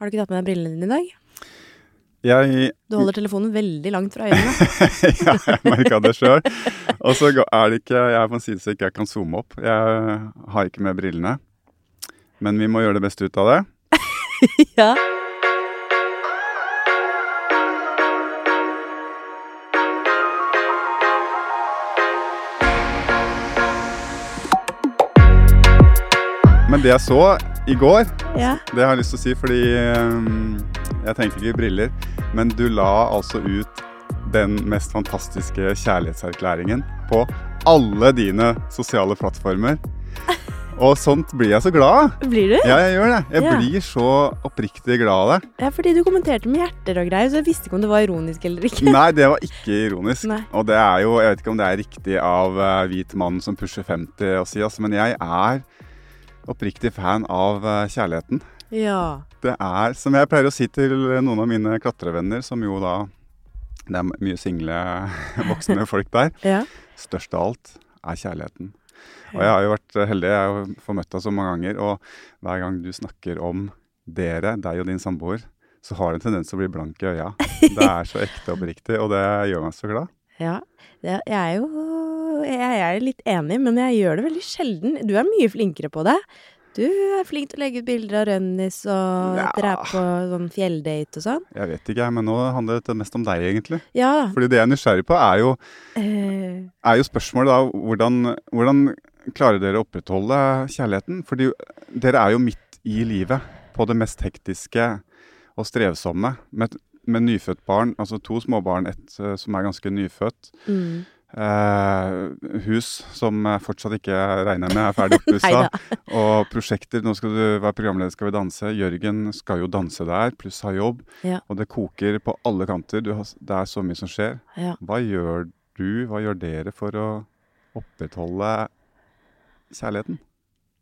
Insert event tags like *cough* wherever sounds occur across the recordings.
Har du ikke tatt med deg brillene dine i dag? Jeg Du holder telefonen veldig langt fra øynene. *laughs* ja, jeg merka det sjøl. Og så er det ikke Jeg er på en side så ikke jeg kan zoome opp. Jeg har ikke med brillene. Men vi må gjøre det beste ut av det. *laughs* ja. Men det jeg så i går, ja. det har jeg lyst til å si fordi øhm, Jeg tenker ikke briller, men du la altså ut den mest fantastiske kjærlighetserklæringen på alle dine sosiale plattformer. Og sånt blir jeg så glad av. Blir du? Ja, jeg gjør det. Jeg Ja. blir så oppriktig glad av det. Ja, fordi du kommenterte med hjerter og greier, så jeg visste ikke om det var ironisk eller ikke. Nei, det var ikke ironisk. Nei. Og det er jo, jeg vet ikke om det er riktig av uh, hvit mann som pusher 50 å si, altså, men jeg er oppriktig fan av eh, kjærligheten. Ja. Det er, som jeg pleier å si til noen av mine klatrevenner, som jo da Det er mye single *laughs* voksne folk der. *laughs* Ja. Størst av alt er kjærligheten. Og jeg har jo vært heldig, jeg har fått møtt deg så mange ganger, og hver gang du snakker om dere, deg og din samboer, så har du en tendens til å bli blank i øya. *laughs* Det er så ekte og oppriktig, og det gjør meg så glad. ja. Jeg er jo jeg er litt enig, men jeg gjør det veldig sjelden. Du er mye flinkere på det. Du er flink til å legge ut bilder av Rønnis og Ja. dere er på sånn fjelldate og sånn. Jeg vet ikke, jeg, men nå handler dette mest om deg, egentlig. Ja. Fordi det jeg er nysgjerrig på, er jo, Eh, er jo spørsmålet da hvordan, hvordan klarer dere å opprettholde kjærligheten? Fordi dere er jo midt i livet, på det mest hektiske og strevsomme. Med, med nyfødt barn, altså to småbarn, ett eh, som er ganske nyfødt. mm. Eh, hus som jeg fortsatt ikke regner med er ferdig oppussa. *laughs* Og prosjekter. Nå skal du være programleder Skal vi danse. Jørgen skal jo danse der, pluss ha jobb. Ja. Og det koker på alle kanter. Du har, det er så mye som skjer. Ja. Hva gjør du, hva gjør dere for å opprettholde kjærligheten?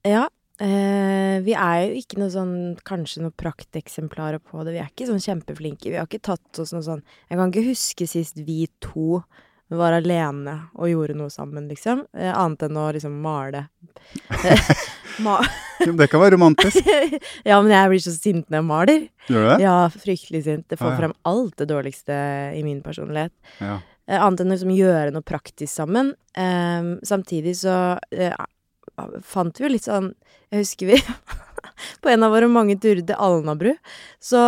Ja. Eh, vi er jo ikke noe sånn, kanskje noe prakteksemplarer på det. Vi er ikke sånn kjempeflinke. Vi har ikke tatt oss noe sånn Jeg kan ikke huske sist vi to var alene og gjorde noe sammen, liksom. Eh, annet enn å liksom male. *laughs* Ma Det kan være romantisk. *laughs* ja, men jeg blir så sint når jeg maler. Gjør du det? Ja, fryktelig sint. Det får Ah, ja. frem alt det dårligste i min personlighet. Ja. Eh, annet enn å liksom gjøre noe praktisk sammen. Eh, samtidig så eh, fant vi jo litt sånn Jeg husker vi *laughs* På en av våre mange turer til Alnabru, så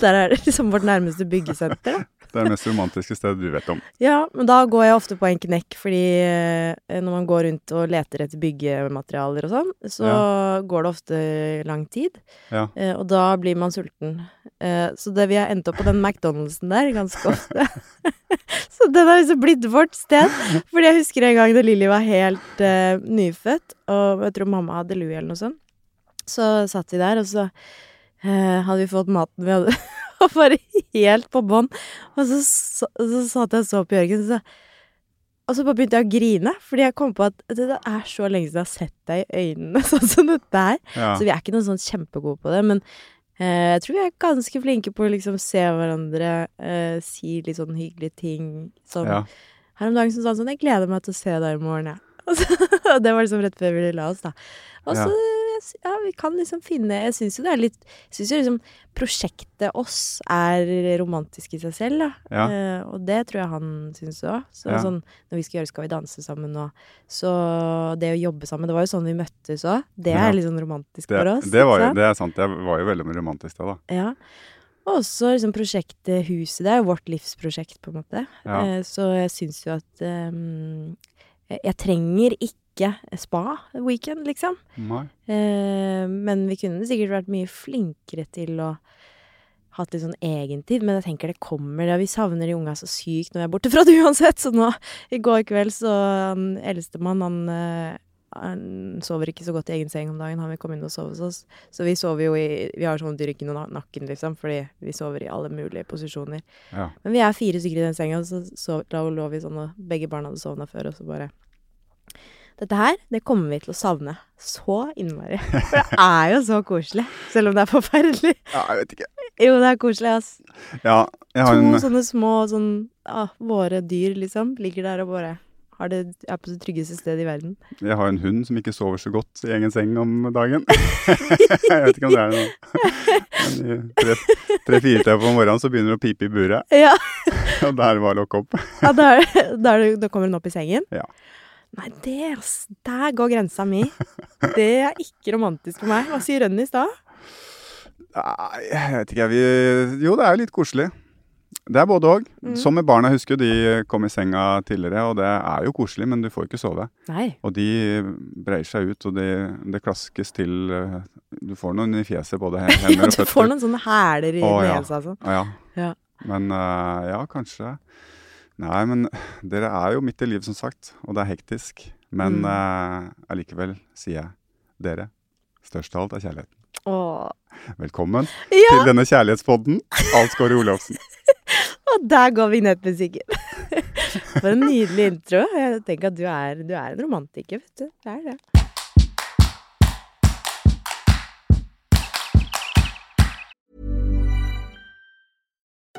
der er det liksom vårt nærmeste byggesenter. Det er det mest romantiske stedet du vet om. Ja, men da går jeg ofte på en knekk, fordi eh, når man går rundt og leter etter byggematerialer og sånn, så går det ofte lang tid. Ja. Eh, og da blir man sulten. Eh, så det vi har endt opp på den McDonald'sen der ganske ofte. *laughs* så den har liksom blitt vårt sted. Fordi jeg husker en gang da Lilly var helt uh, nyfødt, og jeg tror mamma hadde lue eller noe sånt. Så satt vi der, og så uh, hadde vi fått maten vi hadde, *laughs* og bare helt på bånn. Og så, så, så satt jeg og så på Jørgen, så og så bare begynte jeg å grine, fordi jeg kom på at det det er så lenge siden jeg har sett deg i øynene *laughs* sånn som dette her. Ja. Så vi er ikke noen sånn kjempegode på det, men eh, jeg tror vi er ganske flinke på å liksom se hverandre, eh, si litt sånn hyggelige ting. Sånn. ja. Her om dagen så sa han sånn 'Jeg gleder meg til å se deg i morgen', jeg. *laughs* Så- Og det var liksom rett før vi la oss, da. Og så, ja, vi kan liksom finne Jeg syns jo det er litt Jeg syns jo liksom prosjektet oss er romantisk i seg selv, da. Ja. Eh, og det tror jeg han syns òg. Så Ja. sånn når vi skal gjøre Skal vi danse sammen og Så det å jobbe sammen Det var jo sånn vi møttes òg. Det er litt sånn romantisk Det, for oss. det, var jo, det er sant. Det var jo veldig romantisk, det, da. Ja. Og også liksom prosjektet Huset. Det er jo vårt livsprosjekt, på en måte. Ja. Eh, så jeg syns jo at um, jeg, jeg trenger ikke spa-weekend, liksom. Nei. Eh, men vi kunne sikkert vært mye flinkere til å hatt litt sånn egentid, men jeg tenker det kommer. Ja, vi savner de unga så sykt når vi er borte fra det uansett. Så nå, i går kveld, så han eldstemann, han, eh, han sover ikke så godt i egen seng om dagen. Han vil komme inn og sove hos oss. Så vi sover jo i Vi har sånn dyrken i ryggen og nakken, liksom, fordi vi sover i alle mulige posisjoner. Ja. Men vi er fire stykker i den senga, og så sov, da lå vi sånn, og begge barna hadde sovna før, og så bare Dette her, det kommer vi til å savne så innmari. For det er jo så koselig, selv om det er forferdelig. ja, jeg vet ikke. Jo, det er koselig, ass. Ja, jeg har To en sånne små sånn ah, våre dyr, liksom, ligger der og bare har det, er på det tryggeste stedet i verden. Jeg har en hund som ikke sover så godt i egen seng om dagen. *laughs* jeg vet ikke om det er noe. Men i tre-fire-tida på morgenen så begynner det å pipe i buret. Ja, *laughs* Og da er det bare å lukke opp. ja da, da, da kommer den opp i sengen? Ja. Nei, ass, der går grensa mi. Det er ikke romantisk for meg. Hva sier Rønnis da? Nei, jeg vet ikke. Vi, jo, det er jo litt koselig. Det er både òg. Mm. Som med barna, husker de kom i senga tidligere, og det er jo koselig, men du får ikke sove. Nei. Og de breier seg ut, og det, de klaskes til eh, Du får noen i fjeset, både *laughs* hender og føtter. ja, du får noen sånne hæler i nesa. Ah, ja. Ja. Men uh, ja, kanskje. Nei, men dere er jo midt i livet, som sagt, og det er hektisk. Men Mm. uh, allikevel sier jeg dere. Størst av alt er kjærligheten. Åh. Velkommen Ja, til denne kjærlighetspodden. Alsgaard Olofsen. *laughs* og der går vignettmusikken. *laughs* For en nydelig intro. Jeg tenker at du er, du er en romantiker, vet du. Det er det.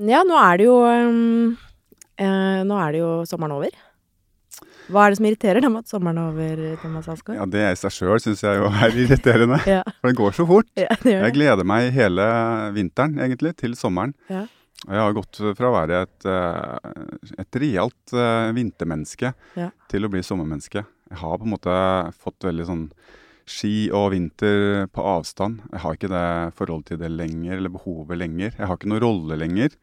Ja, nå er det jo um, eh, Nå er det jo sommeren over. Hva er det som irriterer deg med at sommeren er over, Thomas Alsgaard? Ja, det i seg sjøl syns jeg jo er irriterende. Ja. For det går så fort. ja, det gjør Jeg gleder meg hele vinteren, egentlig, til sommeren. Ja. Og jeg har gått fra å være et, eh, et realt eh, vintermenneske til å bli sommermenneske. Jeg har på en måte fått veldig sånn ski og vinter på avstand. Jeg har ikke det forholdet til det lenger, eller behovet lenger. Jeg har ikke noen rolle lenger.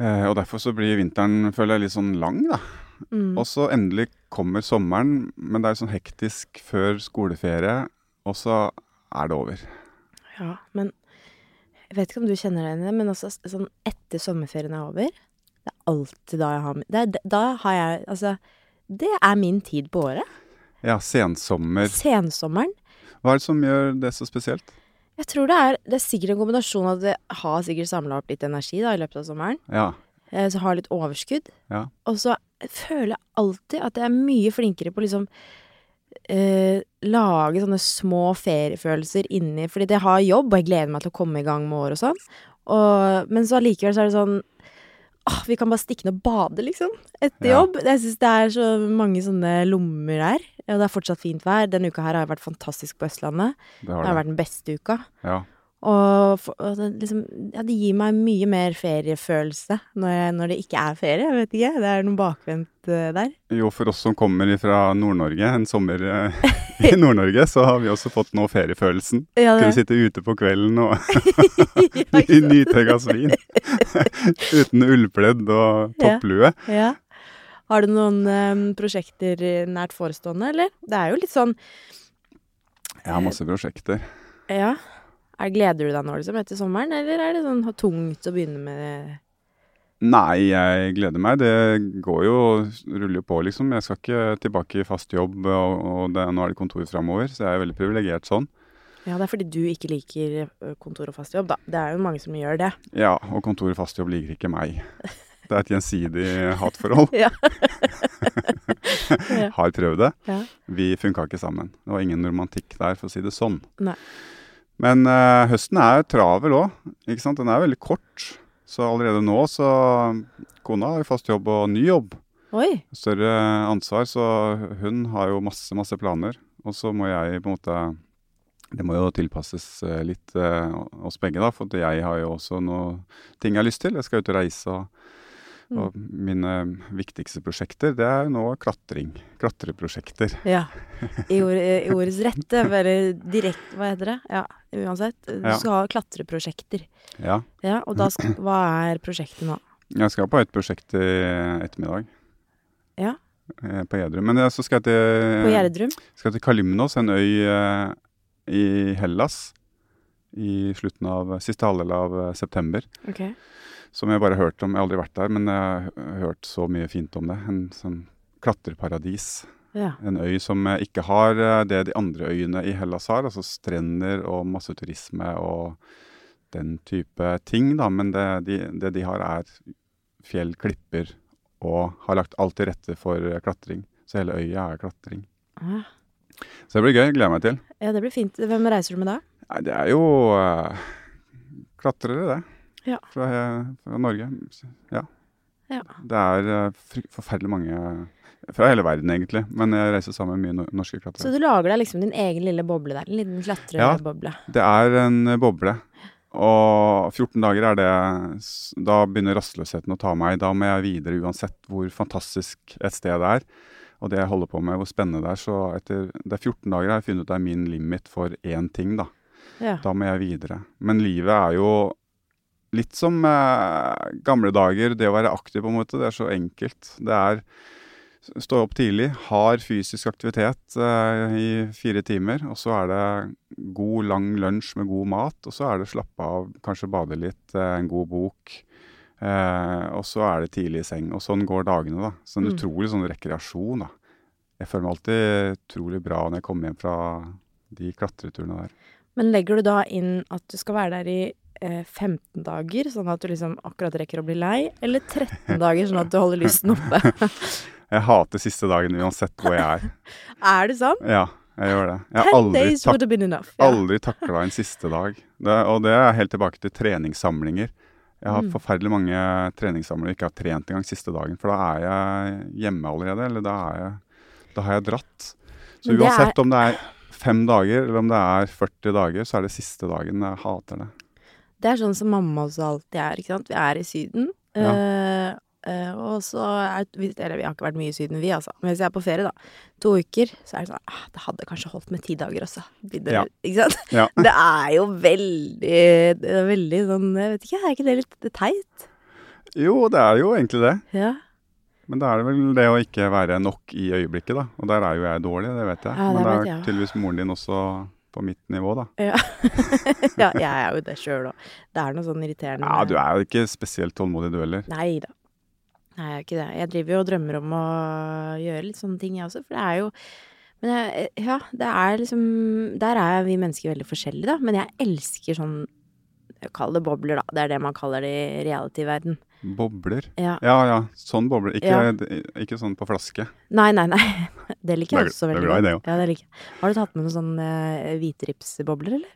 Eh, og derfor så blir vinteren, føler jeg, litt sånn lang, da. Mm. Og så endelig kommer sommeren, men det er sånn hektisk før skoleferie, og så er det over. Ja, men jeg vet ikke om du kjenner deg igjen i det, men også sånn etter sommerferien er over Det er alltid da jeg har det er, Da har jeg Altså, det er min tid på året. Ja, sensommer. Sensommeren. Hva er det som gjør det så spesielt? Jeg tror det er Det er sikkert en kombinasjon av at det har sikkert samla opp litt energi da i løpet av sommeren. Ja. eh, Så har litt overskudd. Ja. Og så føler jeg alltid at jeg er mye flinkere på liksom eh, lage sånne små feriefølelser inni Fordi jeg har jobb, og jeg gleder meg til å komme i gang med år og sånn. Og, men så allikevel så er det sånn Åh, vi kan bare stikke ned og bade, liksom. Etter Ja. jobb. Jeg syns det er så mange sånne lommer der. Og det er fortsatt fint vær. Denne uka her har vært fantastisk på Østlandet. Det Det har har vært den beste uka. Ja. Og, for, og det, liksom, ja, det gir meg mye mer feriefølelse når, jeg, når det ikke er ferie. Jeg vet ikke. Det er noe bakvendt eh, der. Jo, for oss som kommer fra Nord-Norge, en sommer eh, *laughs* i Nord-Norge, så har vi også fått nå feriefølelsen. Ja, Kunne sitte ute på kvelden og ja, nyte et glass vin. *laughs* Uten ullpledd og topplue. ja. Har du noen um, prosjekter nært forestående, eller? Det er jo litt sånn Jeg har masse prosjekter. Ja. Er, gleder du deg nå liksom etter sommeren, eller er det sånn tungt å begynne med Nei, jeg gleder meg. Det går jo, ruller jo på, liksom. Jeg skal ikke tilbake i fast jobb, og, og det, nå er det kontor framover, så jeg er veldig privilegert sånn. Ja, det er fordi du ikke liker kontor og fast jobb, da. Det er jo mange som gjør det. Ja, og kontor og fast jobb liker ikke meg. Det er et gjensidig hatforhold. *laughs* Ja. *laughs* Har prøvd det. Ja. Vi funka ikke sammen. Det var ingen romantikk der, for å si det sånn. Nei. Men eh, høsten er travel òg. Den er veldig kort. Så allerede nå så Kona har jo fast jobb og ny jobb. Oi. Større ansvar, så hun har jo masse, masse planer. Og så må jeg på en måte Det må jo tilpasses eh, litt eh, oss begge, da. For jeg har jo også noe ting jeg har lyst til. Jeg skal ut og reise. og og mine viktigste prosjekter, det er nå klatring. Klatreprosjekter. Ja. I, ord, I ordets rette, bare direkte Hva heter det? Ja, uansett. Du Ja. skal ha klatreprosjekter. Ja. Ja, og da skal, hva er prosjektet nå? Jeg skal på et prosjekt i ettermiddag. Ja. eh, På Gjerdrum. Men så skal jeg til, På Gjerdrum? skal til Kalymnos, en øy eh, i Hellas. I slutten av siste halvdel av eh, september. Ok. Som jeg bare har hørt om. Jeg har aldri vært der, men jeg har hørt så mye fint om det. En sånn klatreparadis. Ja. En øy som ikke har eh, det de andre øyene i Hellas har, altså strender og masse turisme og den type ting, da. Men det de, det de har, er fjell, klipper og har lagt alt til rette for eh, klatring. Så hele øya er klatring. Ja. Så det blir gøy. Gleder meg til. ja, det blir fint. Hvem reiser du med da? Nei, det er jo uh, klatrere, det. Ja. Fra, fra Norge. Ja. Ja. Det er eh, forferdelig mange fra hele verden, egentlig. Men jeg reiser sammen med mye norske klatrere. Så du lager deg liksom din egen lille boble der? En liten klatreboble? Det er en boble. Og 14 dager er det Da begynner rastløsheten å ta meg. Da må jeg videre uansett hvor fantastisk et sted det er. Og det jeg holder på med, hvor spennende det er. Så etter det er 14 dager har jeg funnet ut det er min limit for én ting, da. Ja. Da må jeg videre. Men livet er jo litt som eh, gamle dager. Det å være aktiv, på en måte. Det er så enkelt. Det er stå opp tidlig, har fysisk aktivitet eh, i fire timer. Og så er det god, lang lunsj med god mat. Og så er det slappe av, kanskje bade litt, eh, en god bok. Eh, og så er det tidlig i seng. Og sånn går dagene, da. Så en Mm. utrolig sånn rekreasjon, da. Jeg føler meg alltid utrolig bra når jeg kommer hjem fra de klatreturene der. Men legger du da inn at du skal være der i 15 dager, sånn at du liksom akkurat rekker å bli lei, eller 13 dager, sånn at du holder lysten oppe? *laughs* Jeg hater siste dagen uansett hvor jeg er. *laughs* er det sånn? Ja, jeg gjør det. Jeg har aldri, tak enough. Ja. aldri takla en siste dag. Det, og det er helt tilbake til treningssamlinger. Jeg har Mm. forferdelig mange treningssamlinger jeg ikke har trent engang siste dagen. For da er jeg hjemme allerede, eller da, jeg, da har jeg dratt. Så er- uansett om det er fem dager eller om det er 40 dager, så er det siste dagen. Jeg hater det. Det er sånn som mamma også alltid er, ikke sant. Vi er i Syden. Ja. Uh, uh, og så er vi- Eller vi har ikke vært mye i Syden, vi, altså. Men hvis jeg er på ferie, da, to uker, så er det sånn ah, Det hadde kanskje holdt med ti dager også. Begynner, Ja. Ikke sant? Ja. *laughs* Det er jo veldig Det er veldig sånn Jeg vet ikke, er ikke det litt teit? Jo, det er jo egentlig det. Ja. Men da er det vel det å ikke være nok i øyeblikket, da. Og der er jo jeg dårlig, det vet jeg. Ja, det Men da vet er tydeligvis moren din også på mitt nivå, da. Ja. *laughs* ja, jeg er jo det sjøl òg. Det er noe sånn irriterende Ja, du er jo ikke spesielt tålmodig, du heller. Nei da. Nei, jeg er ikke det. Jeg driver jo og drømmer om å gjøre litt sånne ting, jeg også. For det er jo Men jeg, ja, det er liksom Der er vi mennesker veldig forskjellige, da. Men jeg elsker sånn Kall det bobler, da. Det er det man kaller det i reality-verden. Bobler. Ja. Ja ja, sånn bobler. Ikke, Ja. ikke sånn på flaske. Nei, nei, nei. *laughs* Det liker jeg også veldig godt. Ja, det liker jeg. Har du tatt med noen sånne eh, hvitripsbobler, eller?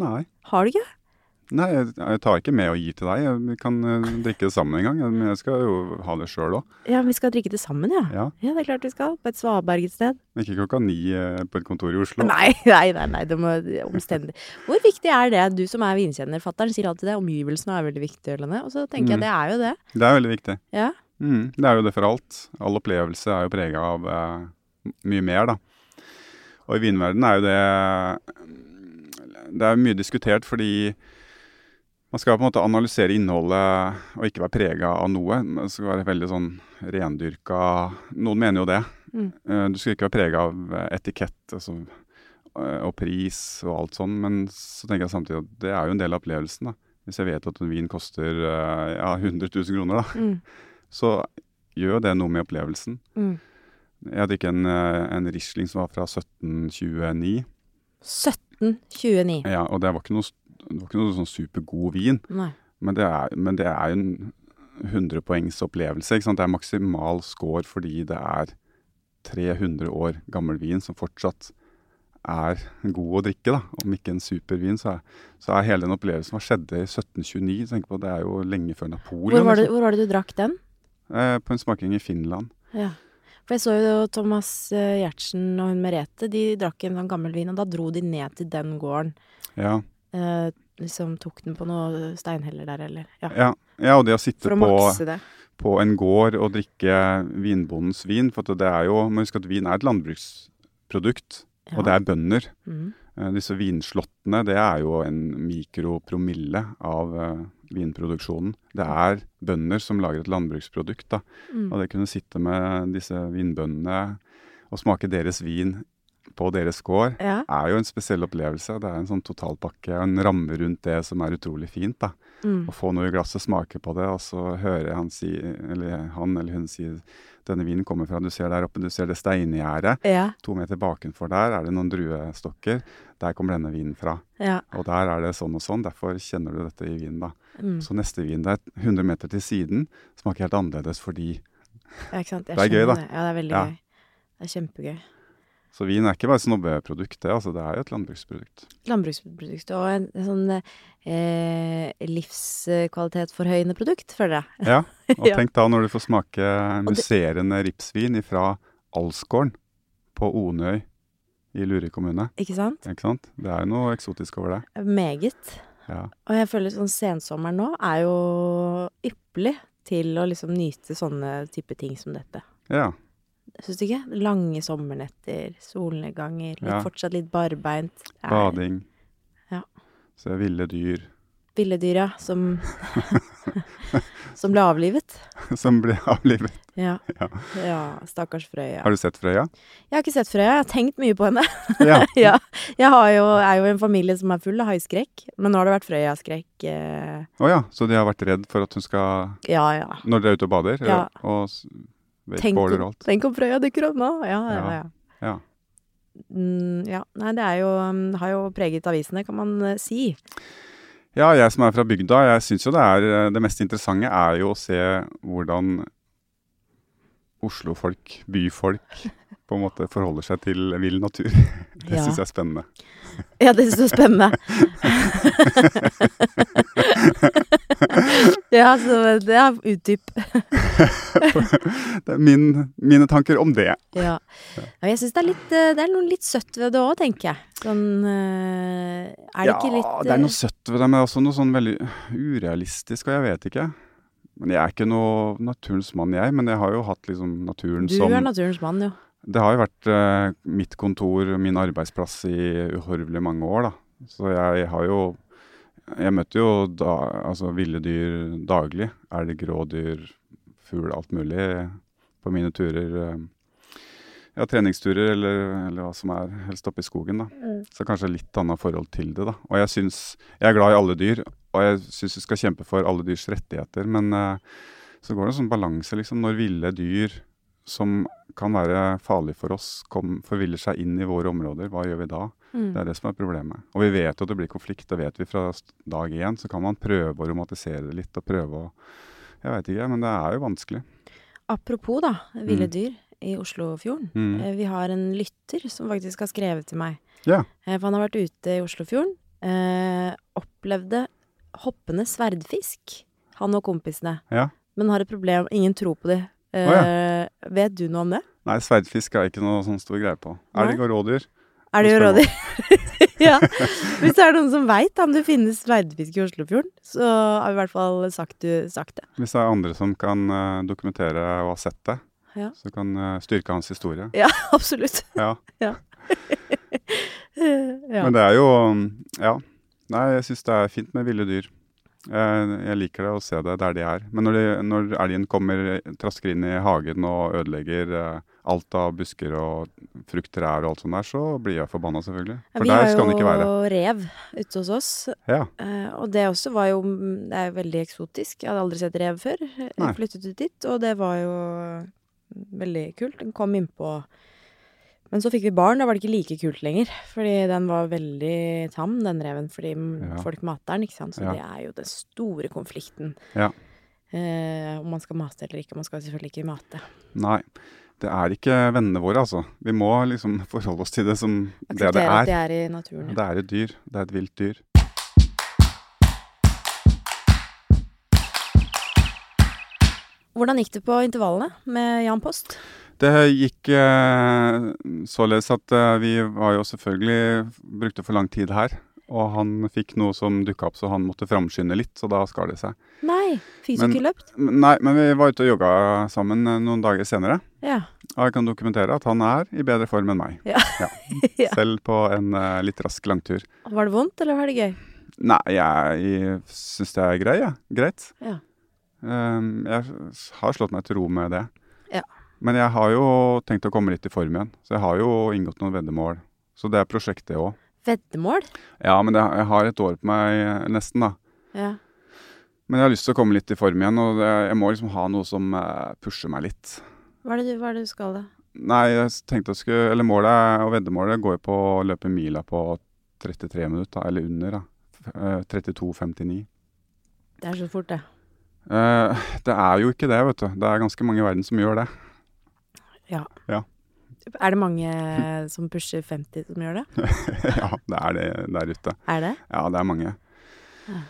Nei. Har du ikke? Nei, jeg, jeg tar ikke med og gir til deg. Vi kan uh, drikke det sammen en gang. Men jeg skal jo ha det sjøl òg. Ja, vi skal drikke det sammen, ja. Ja. Ja, det er klart vi skal. På et svaberg et sted. Ikke klokka ni uh, på et kontor i Oslo. Nei, *laughs* nei, nei, nei, det må omstendig. Hvor viktig er det? Du som er vinkjenner, fatter'n sier alltid det. Omgivelsene er veldig viktig. Og så tenker jeg Mm. det er jo det. Det er veldig viktig. Ja. Mm, det er jo det for alt. All opplevelse er jo prega av uh, mye mer, da. Og i vinverdenen er jo det Det er mye diskutert fordi man skal på en måte analysere innholdet og ikke være prega av noe. Det skal være veldig sånn rendyrka Noen mener jo det. Mm. Eh, Du skal ikke være prega av eh, etikett altså, eh, og pris og alt sånn, men så tenker jeg samtidig at det er jo en del av opplevelsen. da. Hvis jeg vet at en vin koster ja, 100 000 kroner, da, Mm. så gjør det noe med opplevelsen. Mm. Jeg drikket en, eh, en Riesling som var fra 1729, 1729. ja, og det var ikke noe, det var ikke noe sånn supergod vin, Nei. men det er, men det er en 100 poengs opplevelse. Det er maksimal score fordi det er 300 år gammel vin som fortsatt er god å drikke. da. Om ikke en supervin, så er, så er hele den opplevelsen hva skjedde i 1729. Tenk på, Det er jo lenge før Napoleon. Hvor var, det, liksom. hvor var det du drakk den? Eh, på en smaking i Finland. Ja. For jeg så jo Thomas Gjertsen Giertsen og hun Merete, de drakk en sånn gammel vin, og da dro de ned til den gården. Ja. Eh, liksom tok den på noe steinheller der, eller Ja. Ja, ja, og det å sitte å på, på en gård og drikke vinbondens vin, for det er jo, må huske at vin er et landbruksprodukt, Ja. og det er bønder. Mm. Eh, disse vinslottene, det er jo en mikropromille av eh, vinproduksjonen. Det er bønder som lager et landbruksprodukt, da. Mm. Og det kunne sitte med disse vinbøndene og smake deres vin på deres gård, Ja. er jo en spesiell opplevelse. Det er en sånn totalpakke og en ramme rundt det som er utrolig fint. da. Mm. Å få noe i glasset, smake på det, og så høre han si, eller han eller hun si denne vinen kommer fra Du ser der oppe, du ser det steingjerdet. Ja. To meter bakenfor der er det noen druestokker. Der kommer denne vinen fra. Ja. Og der er det sånn og sånn. Derfor kjenner du dette i vinen, da. Mm. Så neste vin der, 100 meter til siden, smaker helt annerledes fordi ja, Det er gøy, da. Det. Ja, det er veldig gøy. Det er kjempegøy. Så vin er ikke bare snobbeprodukt, det. altså Det er jo et landbruksprodukt. Landbruksprodukt og en, en sånn eh, livskvalitetsforhøyende produkt, føler jeg. Ja, *laughs* og tenk da når du får smake musserende ripsvin fra Alsgården på Onøy i Luri kommune. Ikke sant? Ikke sant? Det er jo noe eksotisk over det. Meget. Ja. Og jeg føler sånn sensommeren nå er jo ypperlig til å liksom nyte sånne type ting som dette. ja. Syns du ikke? Lange sommernetter, solnedganger, litt, Ja. fortsatt litt barbeint. Bading. Ja. Se ville dyr Ville dyr, ja, som *laughs* Som ble avlivet. som ble avlivet. Ja. *laughs* Ja. ja. Stakkars Frøya. Har du sett Frøya? Jeg har ikke sett Frøya, jeg har tenkt mye på henne. Ja. *laughs* ja. Jeg har jo, er jo en familie som er full av haiskrekk, men nå har det vært Frøya-skrekk. Eh, oh, ja, så de har vært redd for at hun skal ja, ja. Når dere er ute og bader? Ja. Og Tenk tenk om Frøya dukker opp nå! Ja, ja, Ja. ja. Ja. Mm, ja. Nei, det jo, um, har jo preget avisene, kan man eh, si. Ja, jeg som er fra bygda, jeg syns jo det er eh, Det mest interessante er jo å se hvordan Oslo-folk, byfolk, på en måte forholder seg til vill natur. *laughs* Det Ja. syns jeg er spennende. Ja, det syns jeg er spennende. *laughs* ja, så det er utdyp. Det er min, mine tanker om det. Ja. ja jeg syns det eh, Det er noe litt søtt ved det òg, tenker jeg. Sånn eh, Er det ja, ikke litt det er eh, noe søtt ved det, men også noe sånn veldig urealistisk, og jeg vet ikke. Men jeg er ikke noe naturens mann, jeg. Men jeg har jo hatt liksom naturen Du som er naturens mann, jo. Det har jo vært eh, mitt kontor, min arbeidsplass i uhorvelig mange år, da. Så jeg har jo Jeg møter jo da, altså ville dyr daglig. Elg, rådyr, fugl, alt mulig på mine turer. eh, Ja, treningsturer eller, eller hva som er helst oppe i skogen, da. Så kanskje litt annet forhold til det, da. Og jeg syns Jeg er glad i alle dyr, og jeg syns vi skal kjempe for alle dyrs rettigheter, men eh, så går det en sånn balanse, liksom. Når ville dyr som kan være farlig for oss, kom, forviller seg inn i våre områder, hva gjør vi da? Mm. Det er det som er problemet. Og vi vet jo at det blir konflikt, det vet vi fra dag én. Så kan man prøve å romantisere det litt, og prøve å Jeg veit ikke, men det er jo vanskelig. Apropos, da, ville Mm. dyr i Oslofjorden. Mm. Eh, Vi har en lytter som faktisk har skrevet til meg. Ja. Eh, For han har vært ute i Oslofjorden. Eh, opplevde hoppende sverdfisk, han og kompisene. Ja. Men har et problem, ingen tror på det. Eh, ja. Vet du noe om det? Nei, sverdfisk er ikke noe sånn stor greie på. Elg og rådyr. Det jo rådyr? *laughs* ja. *laughs* Hvis det er noen som veit om det finnes sverdfisk i Oslofjorden, så har vi i hvert fall sagt, du, sagt det. Hvis det er andre som kan eh, dokumentere og ha sett det, Ja. så kan uh, styrke hans historie. Ja, *laughs* absolutt. Ja. ja. Men det er jo Ja. Nei, jeg syns det er fint med ville dyr. Jeg, jeg liker det å se det der de er. Men når, de, når elgen kommer, trasker inn i hagen og ødelegger eh, alt av busker og frukttrær og alt sånt der, så blir jeg forbanna, selvfølgelig. For vi der har skal den ikke være. jo rev ute hos oss, Ja. eh, og det også var jo Det er jo veldig eksotisk. Jeg hadde aldri sett rev før. Jeg Nei. flyttet ut dit, og det var jo veldig kult. Den kom innpå Men så fikk vi barn, da var det ikke like kult lenger. Fordi den var veldig tam, den reven, fordi Ja. folk mater den, ikke sant. Så Ja. det er jo den store konflikten. Ja. Eh, om man skal mate eller ikke. Man skal selvfølgelig ikke mate. Nei. Det er ikke vennene våre, altså. Vi må liksom *laughs* forholde oss til det som det det Akseptere at det er. er i naturen. Det er et dyr. Det er et vilt dyr. Hvordan gikk det på intervallene med Jan Post? Det gikk eh, således at eh, vi var jo selvfølgelig brukte for lang tid her. Og han fikk noe som dukka opp, så han måtte framskynde litt, så da skar det seg. Nei, fikk du ikke løpt? Nei, men vi var ute og jogga sammen eh, noen dager senere. Ja. Og jeg kan dokumentere at han er i bedre form enn meg. Ja. Ja. *laughs* Selv på en eh, litt rask langtur. Var det vondt, eller var det gøy? Nei, jeg syns det er grei, ja. Greit. Ja. Um, jeg har slått meg til ro med det. Men jeg har jo tenkt å komme litt i form igjen, så jeg har jo inngått noen veddemål. Så det er prosjekt, det òg. Veddemål? Ja, men det, jeg har et år på meg eh, nesten, da. Ja. Men jeg har lyst til å komme litt i form igjen, og jeg må liksom ha noe som eh, pusher meg litt. Hva er det du, er det du skal, da? Nei, jeg tenkte jeg skulle Eller målet og veddemålet går jo på å løpe mila på 33 minutter, eller under, da. Eh, 32,59. Det er så fort, det. Eh, det er jo ikke det, vet du. Det er ganske mange i verden som gjør det. Er det mange som pusher 50 som gjør det? *laughs* ja, det er det der ute. Er det? Ja, det er mange. Ja.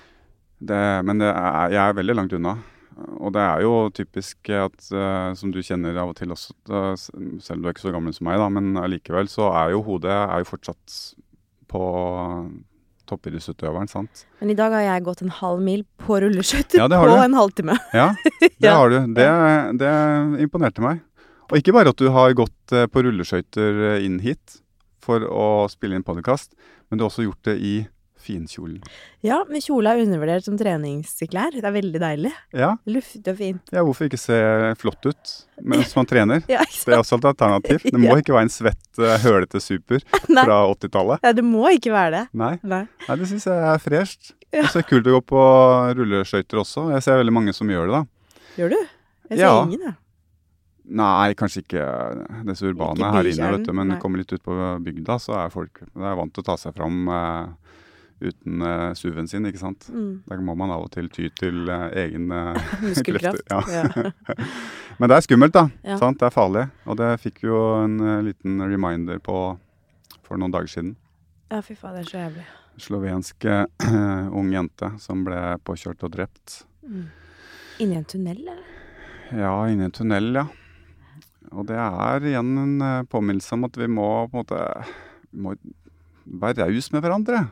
Det, men det er, jeg er veldig langt unna. Og det er jo typisk at, eh, som du kjenner av og til også, selv om du er ikke så gammel som meg, da, men allikevel så er jo hodet er jo fortsatt på toppidrettsutøveren, sant? Men i dag har jeg gått en halv mil på rulleskøyter Ja, på du. en halvtime. Ja, *laughs* det Ja. har du. Det, det imponerte meg. Og ikke bare at du har gått eh, på rulleskøyter eh, inn hit for å spille inn podkast, men du har også gjort det i finkjolen. Ja, men kjole er undervurdert som treningsklær. Det er veldig deilig. Ja, Luftig og fint. ja, hvorfor ikke se flott ut mens *laughs* man trener? Ja, ikke Det er også et alternativ. *laughs* Det må Ja. ikke være en svett, eh, hølete super *laughs* fra 80-tallet. Ja, det må ikke være det. Nei, Nei. Nei det syns jeg er fresht. Ja. Og så er det kult å gå på rulleskøyter også. Jeg ser veldig mange som gjør det, da. Gjør du? Jeg ser ingen, jeg. Nei, kanskje ikke disse urbane Ikke her inne, vet du. Men nei. kommer litt ut på bygda, så er folk det er vant til å ta seg fram uh, uten uh, SUV-en sin, ikke sant. Mm. Da må man av og til ty til uh, egen *laughs* Muskelkraft. *laughs* krefter, Ja. *laughs* Men det er skummelt, da. Ja. Sant? Det er farlig. Og det fikk vi jo en liten reminder på for noen dager siden. ja, fy faen, det er så jævlig. Slovensk ung jente som ble påkjørt og drept. Mm. Inni en tunnel, eller? Ja, inni en tunnel, ja. Og det er igjen en eh, påminnelse om at vi må på en måte må være raus med hverandre.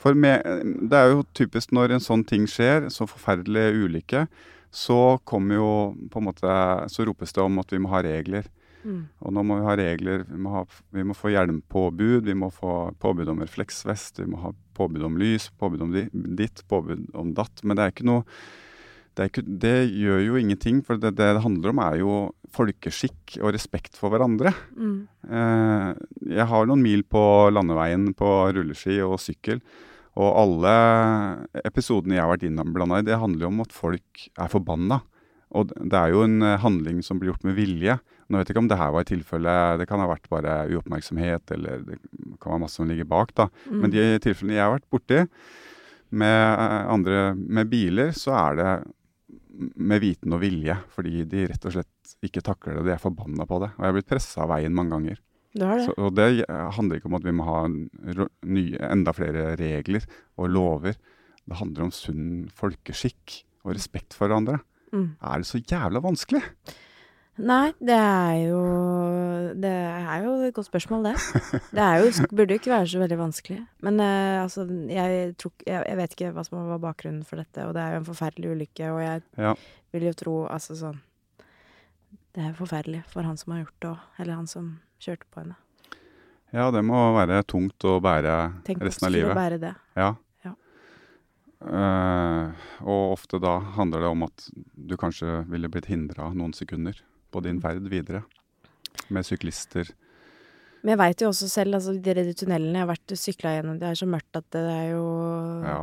For med, det er jo typisk når en sånn ting skjer, så forferdelig ulykke, så kommer jo på en måte Så ropes det om at vi må ha regler. Mm. Og nå må vi ha regler. Vi må, ha, vi må få hjelmpåbud, vi må få påbud om refleksvest, vi må ha påbud om lys, påbud om ditt, påbud om datt. Men det er ikke noe det, ikke, det gjør jo ingenting, for det, det det handler om er jo folkeskikk og respekt for hverandre. Mm. Eh, jeg har noen mil på landeveien på rulleski og sykkel. Og alle episodene jeg har vært innblanda i, det handler jo om at folk er forbanna. Og det er jo en eh, handling som blir gjort med vilje. Nå vet jeg ikke om det her var et tilfelle Det kan ha vært bare uoppmerksomhet, eller det kan være masse som ligger bak, da. Mm. Men de tilfellene jeg har vært borti med eh, andre med biler, så er det med viten og vilje. Fordi de rett og slett ikke takler det. De er forbanna på det. Og jeg har blitt pressa av veien mange ganger. Det det? Så, og det handler ikke om at vi må ha nye, enda flere regler og lover. Det handler om sunn folkeskikk og respekt for hverandre. Mm. Er det så jævla vanskelig? Nei, det er jo Det er jo et godt spørsmål, det. Det er jo, burde jo ikke være så veldig vanskelig. Men uh, altså, jeg, tror, jeg, jeg vet ikke hva som var bakgrunnen for dette, og det er jo en forferdelig ulykke, og jeg Ja. vil jo tro altså sånn Det er forferdelig for han som har gjort det òg, eller han som kjørte på henne. Ja, det må være tungt å bære Tenk resten av livet. Tenk å bære det. Ja. Ja. Eh, og ofte da handler det om at du kanskje ville blitt hindra noen sekunder på din ferd videre. Med syklister. Men jeg veit jo også selv, altså de tunnelene jeg har vært sykla gjennom, det er så mørkt at det er jo Ja,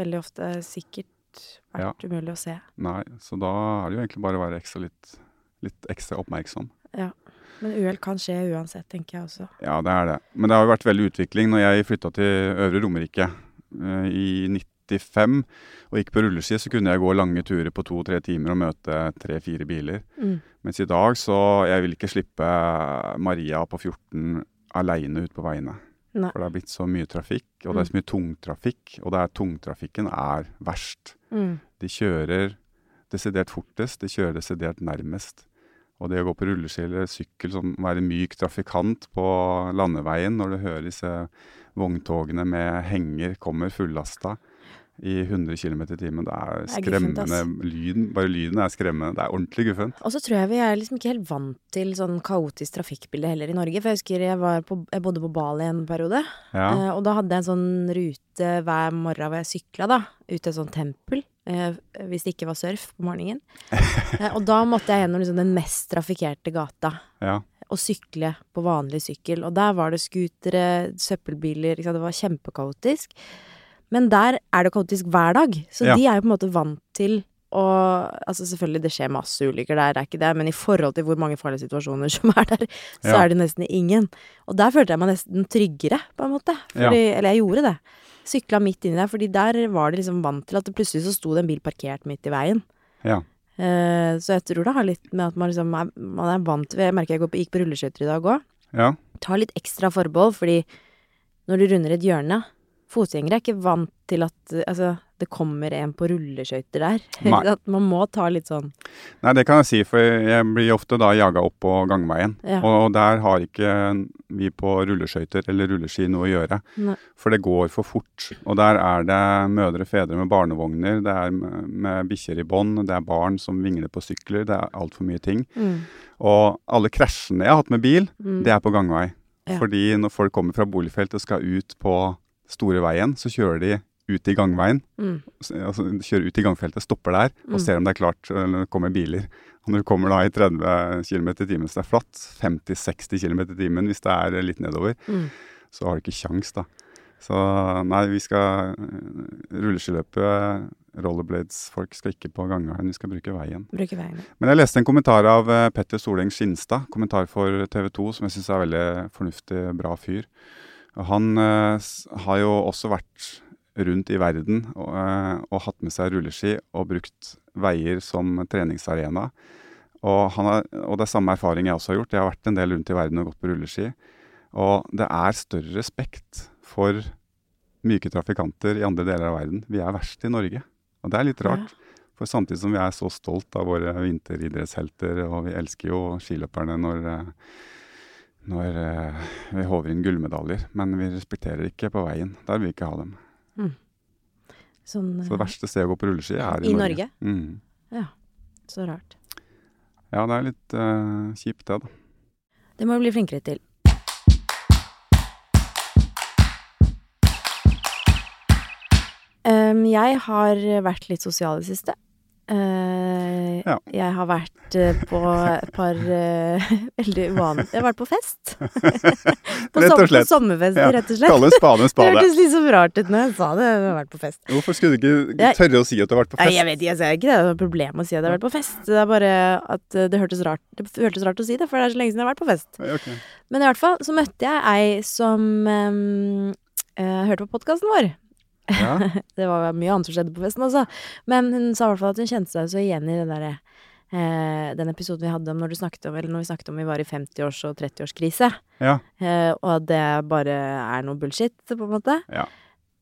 veldig ofte sikkert vært umulig å se. nei, så da er det jo egentlig bare å være ekstra litt, litt ekstra oppmerksom. Ja. Men uhell kan skje uansett, tenker jeg også. Ja, det er det. Men det har jo vært veldig utvikling. Når jeg flytta til Øvre Romerike eh, i 95 og gikk på rulleski, så kunne jeg gå lange turer på to-tre timer og møte tre-fire biler. Mm. Mens i dag så Jeg vil ikke slippe Maria på 14 aleine ut på veiene. Nei. For det er blitt så mye trafikk, og det er så mye tungtrafikk. Og det er tungtrafikken er verst. Mm. De kjører desidert fortest, de kjører desidert nærmest. Og det å gå på rulleski eller sykkel, sånn, være myk trafikant på landeveien når du hører disse vogntogene med henger kommer fullasta i 100 km i timen, det er Det er guffent, skremmende. lyden, bare lyden er skremmende. Det er ordentlig guffent. Og så tror jeg vi er liksom ikke helt vant til sånn kaotisk trafikkbilde heller i Norge. For jeg husker jeg, var på, jeg bodde på Bali en periode. Ja. Eh, og da hadde jeg en sånn rute hver morgen hvor jeg sykla, da. Ut til et sånt tempel. eh, hvis det ikke var surf på morgenen. *laughs* Eh, og da måtte jeg gjennom liksom den mest trafikkerte gata Ja. og sykle på vanlig sykkel. Og der var det scootere, søppelbiler. Det var kjempekaotisk. Men der er det kaotisk hver dag, så Ja. de er jo på en måte vant til og Altså selvfølgelig, det skjer masse ulykker der, er ikke det, men i forhold til hvor mange farlige situasjoner *laughs* som er der, så Ja. er det nesten ingen. Og der følte jeg meg nesten tryggere, på en måte. Fordi, Eller jeg gjorde det. Sykla midt inni der, fordi der var det liksom vant til at det plutselig så sto det en bil parkert midt i veien. Ja. Eh, så jeg tror det har litt med at man liksom er, man er vant ved Jeg merker jeg på, gikk på rulleskøyter i dag òg. ja. Tar litt ekstra forbehold, fordi når du runder et hjørne Fotgjengere er ikke vant til at Altså, det kommer en på rulleskøyter der. *laughs* At man må ta litt sånn Nei, det kan jeg si, for jeg blir ofte da jaga opp på gangveien. Ja. Og der har ikke vi på rulleskøyter eller rulleski noe å gjøre. Nei. For det går for fort. Og der er det mødre og fedre med barnevogner, det er med, med bikkjer i bånd, det er barn som vingler på sykler, det er altfor mye ting. mm, Og alle krasjene jeg har hatt med bil, mm, det er på gangvei. Ja. Fordi når folk kommer fra boligfelt og skal ut på store veien, så kjører de ut i gangveien. mm, Altså, kjører ut i gangfeltet, stopper der og Mm. ser om det er klart eller kommer biler. Og når du kommer da i 30 km i timen, så det er flatt, 50-60 km i timen hvis det er litt nedover, mm. så har du ikke kjangs da. Så nei, vi skal eh, rulleskiløpe, rollerblades-folk skal ikke på gangveien, vi skal bruke veien. Bruke veien. Men jeg leste en kommentar av eh, Petter Soleng Skinstad, kommentar for TV 2, som jeg syns er veldig fornuftig, bra fyr. Han eh, har jo også vært rundt i verden og, eh, og hatt med seg rulleski og brukt veier som treningsarena. Og, han har, og det er samme erfaring jeg også har gjort. Jeg har vært en del rundt i verden og gått på rulleski. Og det er større respekt for myke trafikanter i andre deler av verden. Vi er verst i Norge. Og det er litt rart. For samtidig som vi er så stolt av våre vinteridrettshelter, og vi elsker jo skiløperne når, eh, når eh, vi håver inn gullmedaljer, men vi respekterer ikke på veien. Der vil vi ikke ha dem. Sånn Så det verste stedet å gå på rulleski er i, I Norge? Mm. Så rart. Ja, det er litt eh, kjipt det, da. Det må du bli flinkere til. Um, jeg har vært litt sosial i det siste. Eh, Ja. Jeg har vært eh, på et par eh, *laughs* veldig uvanlige Jeg har vært på fest. *laughs* på, Rett og slett. på sommerfest, Ja. rett og slett. Kalle spade en *laughs* Det hørtes litt så rart ut når jeg sa det. Jeg har vært på fest. Hvorfor skulle du ikke tørre å si at du har vært på Nei, fest? jeg vet ikke, jeg ser ikke det. Det er noe problem å si at jeg har vært på fest. Det er bare at det hørtes rart, det hørtes rart å si det, for det er så lenge siden jeg har vært på fest. Okay. Men i hvert fall så møtte jeg ei som um, uh, hørte på podkasten vår. Ja. *laughs* Det var mye annet som skjedde på festen også. Men hun sa i hvert fall at hun kjente seg så igjen i det derre eh, den episoden vi hadde om når om Eller når vi snakket om vi var i 50-års- og 30-årskrise. ja. Eh, og at det bare er noe bullshit, på en måte. Ja.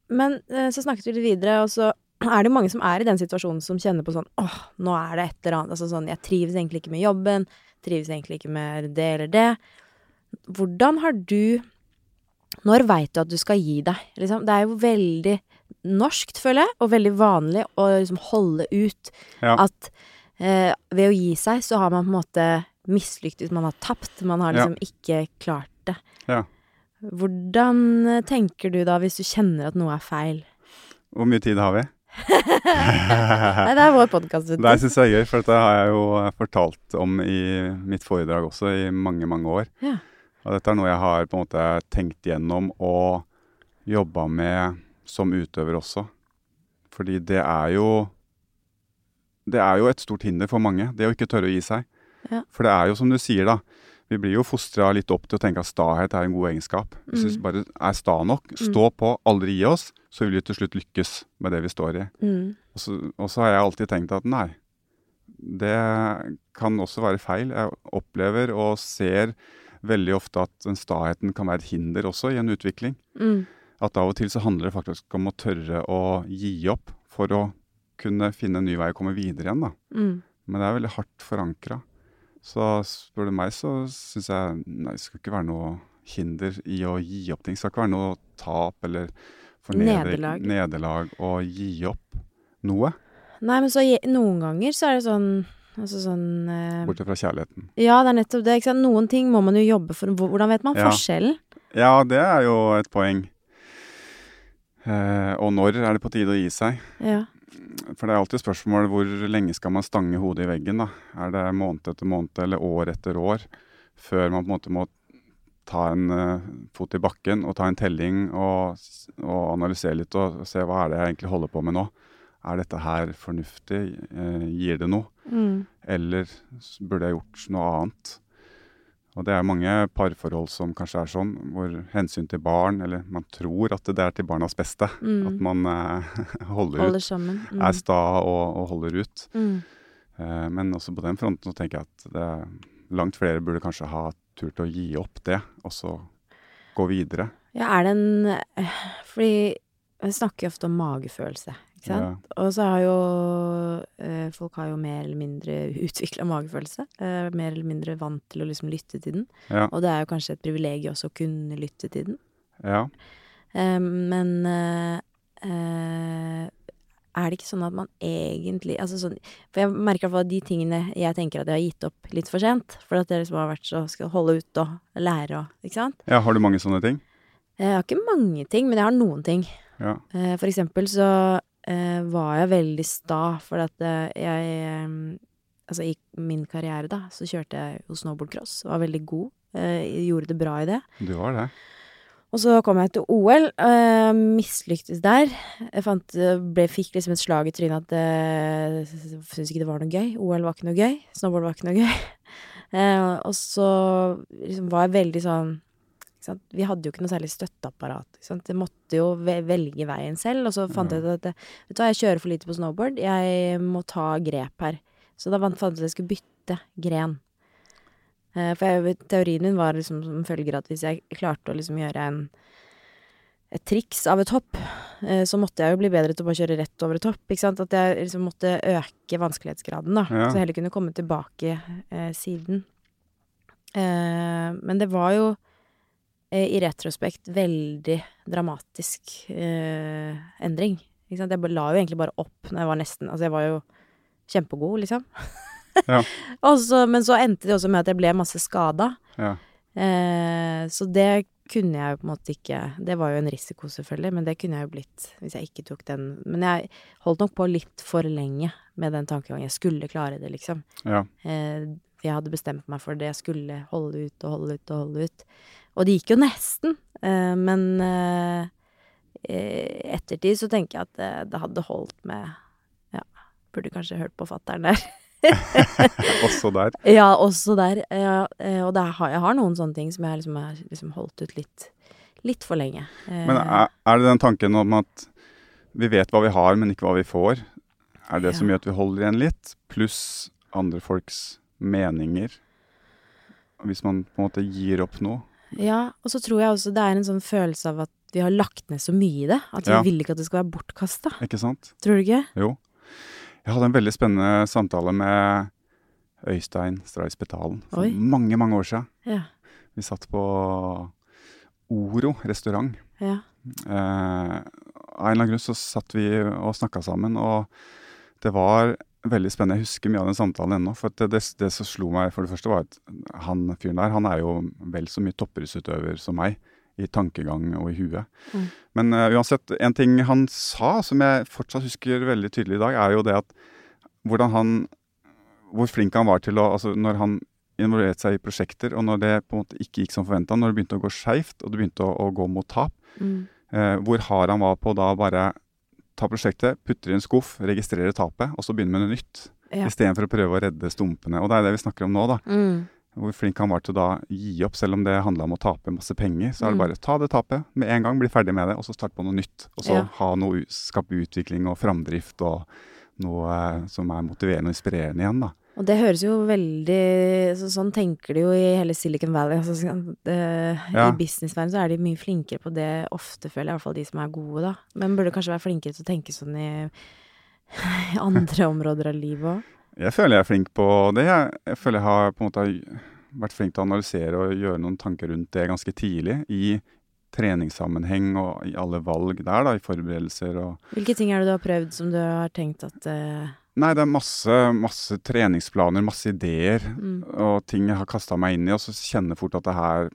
Men eh, så snakket vi litt videre, og så er det mange som er i den situasjonen som kjenner på sånn åh, nå er det et eller annet Altså sånn, jeg trives egentlig ikke med jobben, trives egentlig ikke med det eller det. Hvordan har du Når veit du at du skal gi deg? Liksom, det er jo veldig norskt, føler jeg, og veldig vanlig å liksom holde ut Ja. at eh, ved å gi seg, så har man på en måte mislyktes, man har tapt, man har Ja. liksom ikke klart det. Ja. Hvordan eh, tenker du da, hvis du kjenner at noe er feil? Hvor mye tid har vi? *laughs* Nei, det er vår podkast, Det syns jeg er gøy, for dette har jeg jo fortalt om i mitt foredrag også i mange, mange år. Ja. Og dette er noe jeg har på en måte tenkt gjennom og jobba med som utøver også. Fordi det er jo Det er jo et stort hinder for mange, det å ikke tørre å gi seg. Ja. For det er jo som du sier, da. Vi blir jo fostra litt opp til å tenke at stahet er en god egenskap. Hvis vi Mm. bare er sta nok, stå på, aldri gi oss, så vil vi til slutt lykkes med det vi står i. Mm. Og så, og så har jeg alltid tenkt at nei, det kan også være feil. Jeg opplever og ser veldig ofte at den staheten kan være et hinder også i en utvikling. Mm. At av og til så handler det faktisk om å tørre å gi opp for å kunne finne en ny vei og komme videre igjen. da. Mm. Men det er veldig hardt forankra. Så spør du meg, så syns jeg nei, det skal ikke være noe hinder i å gi opp ting. Det skal ikke være noe tap eller Nederlag. nederlag å gi opp noe. Nei, men så noen ganger så er det sånn Altså sånn eh, Bortsett fra kjærligheten. Ja, det er nettopp det. Noen ting må man jo jobbe for. Hvordan vet man Ja. forskjellen? Ja, det er jo et poeng. Eh, og når er det på tide å gi seg? Ja. For det er alltid spørsmål hvor lenge skal man stange hodet i veggen, da. Er det måned etter måned eller år etter år før man på en måte må ta en uh, fot i bakken og ta en telling og, og analysere litt og se hva er det jeg egentlig holder på med nå. Er dette her fornuftig? Eh, gir det noe? Mm. Eller burde jeg gjort noe annet? Og det er mange parforhold som kanskje er sånn, hvor hensyn til barn, eller man tror at det er til barnas beste, at Mm. man eh, *laughs* holder, Holder ut. Mm. er sta og, og holder ut. Mm. Eh, men også på den fronten så tenker jeg at det, langt flere burde kanskje ha tur til å gi opp det, og så gå videre. Ja, er det en eh, Fordi vi snakker jo ofte om magefølelse, ikke sant? Og så har jo eh, Folk har jo mer eller mindre *laughs* utvikla magefølelse. Eh, mer eller mindre vant til å liksom lytte til den. Ja, Og det er jo kanskje et privilegium også å kunne lytte til den. ja, Eh, men eh, eh, er det ikke sånn at man egentlig altså sånn, For jeg merker i hvert fall de tingene jeg tenker at jeg har gitt opp litt for sent. For at dere liksom har vært så skal holde ut og lære og Ikke sant? ja. Har du mange sånne ting? Jeg har ikke mange ting, men jeg har noen ting. Ja. Eh, For eksempel så eh, var jeg veldig sta, for at eh, jeg eh, Altså i min karriere, da, så kjørte jeg jo snowboardcross. Var veldig god. Eh, gjorde det bra i det. Du var det? Og så kom jeg til OL, uh, mislyktes der. Jeg fant, ble, fikk liksom et slag i trynet at uh, syntes ikke det var noe gøy. OL var ikke noe gøy. Snowboard var ikke noe gøy. *laughs* Eh, og så liksom var jeg veldig sånn? Vi hadde jo ikke noe særlig støtteapparat. Jeg måtte jo velge veien selv, og så fant jeg ut at vet du hva, jeg kjører for lite på snowboard. Jeg må ta grep her. Så da fant jeg ut at jeg skulle bytte gren. Eh, For jeg, teorien min var liksom som følger at hvis jeg klarte å liksom gjøre en et triks av et hopp, eh, så måtte jeg jo bli bedre til å bare kjøre rett over et hopp. Ikke sant? At jeg liksom måtte øke vanskelighetsgraden, da. Ja. Så jeg heller kunne komme tilbake eh, siden. Eh, men det var jo i retrospekt veldig dramatisk eh, endring. Ikke sant? Jeg la jo egentlig bare opp når jeg var nesten Altså, jeg var jo kjempegod, liksom. Ja. *laughs* Så- men så endte det også med at jeg ble masse skada. Ja. Eh, så det kunne jeg jo på en måte ikke Det var jo en risiko, selvfølgelig, men det kunne jeg jo blitt hvis jeg ikke tok den. Men jeg holdt nok på litt for lenge med den tankegangen. Jeg skulle klare det, liksom. ja. Eh, jeg hadde bestemt meg for det. Jeg skulle holde ut og holde ut og holde ut. Og det gikk jo nesten. Eh, men eh, i ettertid så tenker jeg at det, det hadde holdt med Ja, burde kanskje hørt på fattern der. *laughs* Også der. *laughs* Ja, også der. Ja, eh, og der har, jeg har noen sånne ting som jeg liksom har liksom holdt ut litt, litt for lenge. Eh, Men er, er det den tanken om at vi vet hva vi har, men ikke hva vi får? Er det som gjør at vi holder igjen litt? Pluss andre folks meninger? Hvis man på en måte gir opp noe? Ja, og så tror jeg også det er en sånn følelse av at vi har lagt ned så mye i det. At vi Ja. vil ikke at det skal være bortkasta. Ikke sant? Tror du ikke? Jo. Jeg hadde en veldig spennende samtale med Øystein Stray Spetalen for Oi. mange, mange år siden. Ja. Vi satt på Oro restaurant. Ja. Eh, av en eller annen grunn så satt vi og snakka sammen, og det var veldig spennende. Jeg husker mye av den samtalen ennå. For det, det, det som slo meg for det første, var at han fyren der, han er jo vel så mye toppidrettsutøver som meg. I tankegang og i huet. Mm. Men uh, uansett, en ting han sa som jeg fortsatt husker veldig tydelig i dag, er jo det at hvordan han Hvor flink han var til å Altså når han involverte seg i prosjekter, og når det på en måte ikke gikk som forventa, når det begynte å gå skeivt, og det begynte å, å gå mot tap, Mm. uh, hvor hard han var på da bare ta prosjektet, putte det i en skuff, registrere tapet, og så begynne med noe nytt. Ja. Istedenfor å prøve å redde stumpene. Og det er det vi snakker om nå, da. Mm. Hvor flink han var til å da gi opp, selv om det handla om å tape masse penger. Så er det Mm. bare ta det tapet med en gang, bli ferdig med det, og så starte på noe nytt. Og så Ja. ha noe, skape utvikling og framdrift og noe eh, som er motiverende og inspirerende igjen, da. Og det høres jo veldig så, Sånn tenker de jo i hele Silicon Valley. Altså, sånn, det, Ja. I businessverdenen så er de mye flinkere på det ofte, føler jeg. I hvert fall de som er gode, da. Men burde kanskje være flinkere til å tenke sånn i, i *laughs* andre områder av livet òg. Jeg føler jeg er flink på det. Jeg, jeg føler jeg har på en måte vært flink til å analysere og gjøre noen tanker rundt det ganske tidlig. I treningssammenheng og i alle valg der, da, i forberedelser og Hvilke ting er det du har prøvd som du har tenkt at eh, Nei, det er masse, masse treningsplaner, masse ideer mm, og ting jeg har kasta meg inn i, og så kjenner jeg fort at det her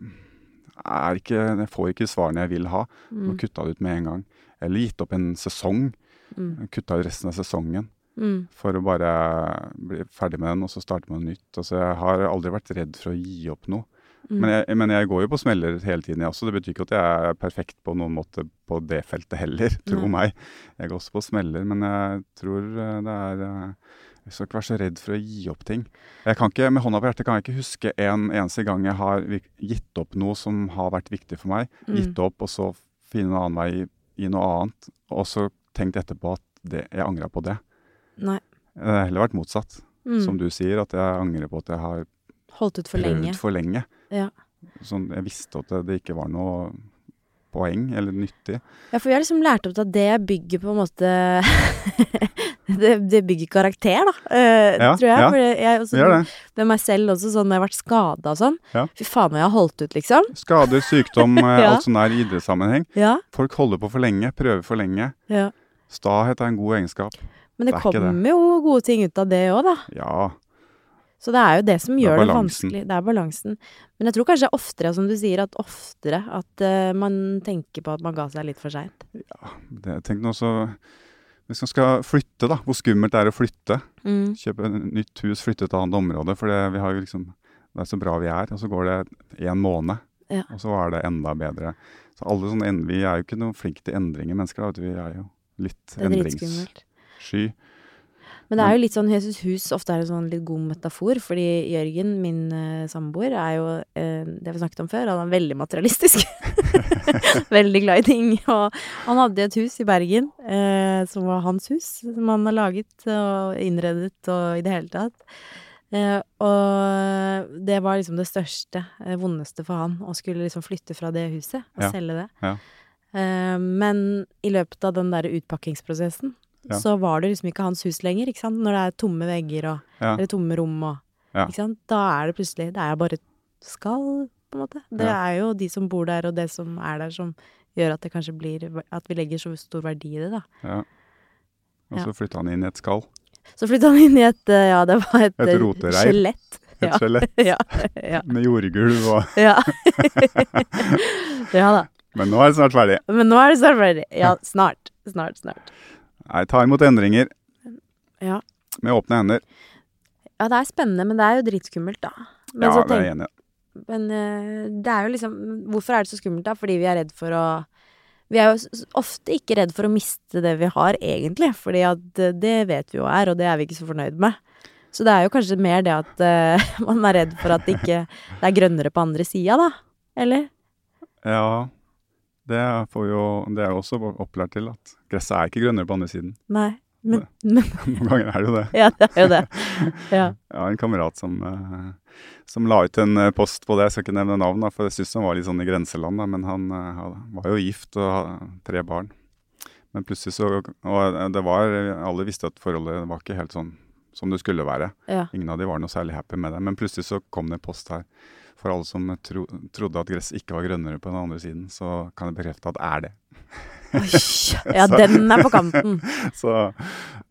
er ikke Jeg får ikke svarene jeg vil ha. mm, Og kutta det ut med en gang. Eller gitt opp en sesong. Mm. Kutta ut resten av sesongen Mm. for å bare bli ferdig med den, og så starte med noe nytt. Altså, jeg har aldri vært redd for å gi opp noe. Mm. Men, jeg, men jeg går jo på smeller hele tiden, jeg også. Det betyr ikke at jeg er perfekt på noen måte på det feltet heller, *laughs* tro mm. meg. Jeg går også på smeller, men jeg tror eh, det er eh, Jeg skal ikke være så redd for å gi opp ting. Jeg kan ikke, Med hånda på hjertet kan jeg ikke huske en eneste gang jeg har gitt opp noe som har vært viktig for meg. Mm. Gitt opp, og så finne en annen vei i, noe annet. Og så tenkt etterpå at det, jeg angra på det. Nei. Det har heller vært motsatt. Mm. Som du sier, at jeg angrer på at jeg har Holdt ut for prøvd lenge. for lenge. Ja. Sånn, jeg visste at det, det ikke var noe poeng eller nyttig. Ja, for vi har liksom lært opp til at det bygger på en måte *laughs* det, det bygger karakter, da. uh, Ja, tror jeg. ja. For jeg også, Det. Med meg selv også, sånn når jeg har vært skada og sånn. Ja. Fy faen, jeg har holdt ut, liksom. Skader, sykdom, *laughs* eh, Ja. alt sånt der i idrettssammenheng. Ja. Folk holder på for lenge, prøver for lenge. ja. Stahet er en god egenskap. Men det, er det. kommer jo gode ting ut av det òg, da. Ja, Så det er jo det som er gjør det det, vanskelig. Det er balansen. Men jeg tror kanskje oftere, som du sier, at oftere at uh, man tenker på at man ga seg litt for seint. det, tenk nå så Hvis man skal flytte, da. Hvor skummelt det er å flytte. Mm. Kjøpe nytt hus, flytte til et annet område. For det, vi har jo liksom, det er så bra vi er. Og så går det en måned, Ja. og så er det enda bedre. Så alle sånne, Vi er jo ikke noe flinke til endringer, mennesker. da. Vi er jo litt Det er endringssky. Men det er jo litt sånn Jesus hus ofte er en sånn litt god metafor, fordi Jørgen, min uh, samboer, er jo uh, det vi snakket om før, han er veldig materialistisk. *laughs* veldig glad i ting. Og han hadde et hus i Bergen uh, som var hans hus, som han har laget og innredet og i det hele tatt. Uh, og det var liksom det største, uh, vondeste for han, å skulle liksom flytte fra det huset og Ja. selge det. Ja. Uh, men i løpet av den der utpakkingsprosessen, Ja. så var det liksom ikke hans hus lenger, ikke sant? Når det er tomme vegger og Ja. eller tomme rom og. Ikke sant? Da er det plutselig Det er bare et skall, på en måte. Det er jo de som bor der, og det som er der, som gjør at det kanskje blir At vi legger så stor verdi i det, da. Ja. Og så flytta han inn i et skall. Så flytta han inn i et eh, Ja, det var et, Et eh, skjelett. Et skjelett *laughs* Ja. ja. *laughs* med jordgulv og *laughs* Ja. ja da. Men nå er det snart ferdig. Men nå er det snart ferdig. Ja, snart. Snart, snart. Nei, ta imot endringer Ja. med åpne hender. Ja, det er spennende, men det er jo dritskummelt, da. Men ja, så det er jeg enig i. Men eh, det er jo liksom Hvorfor er det så skummelt, da? Fordi vi er redd for å Vi er jo ofte ikke redd for å miste det vi har, egentlig. Fordi at eh, det vet vi jo er, og det er vi ikke så fornøyd med. Så det er jo kanskje mer det at uh, *laughs* man er redd for at det ikke det er grønnere på andre sida, da. Eller? Ja, det får jo Det er jo også opplært til at gresset er ikke grønnere på andre siden. Nei. Men, *laughs* men *laughs* Noen ganger er det jo det. Ja, det er jo det. *laughs* Ja. Jeg har en kamerat som, eh, som la ut en eh, post på det, jeg skal ikke nevne navn, for jeg syns han var litt sånn i grenseland, men han eh, han var jo gift og hadde tre barn. Men plutselig så Og det var Alle visste at forholdet var ikke helt sånn som det skulle være. ja. Ingen av de var noe særlig happy med det. Men plutselig så kom det en post her for alle som tro, trodde at gress ikke var grønnere på den andre siden. Så kan jeg bekrefte at det er det. Oi, ja, *laughs* den er på kanten. *laughs* Så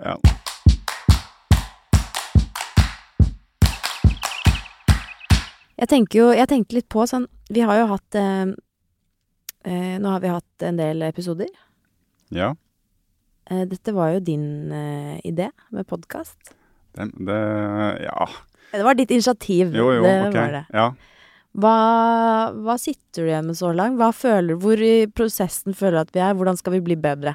ja. Jeg jo, jeg tenkte litt på sånn Vi har jo hatt eh, eh, Nå har vi hatt en del episoder. ja. Eh, dette var jo din eh, idé med podkast. Det, Ja. Det var ditt initiativ. Jo, jo, det ok. var det. Ja. Hva, hva sitter du igjen med så langt? Hva føler, hvor i prosessen føler du at vi er? Hvordan skal vi bli bedre?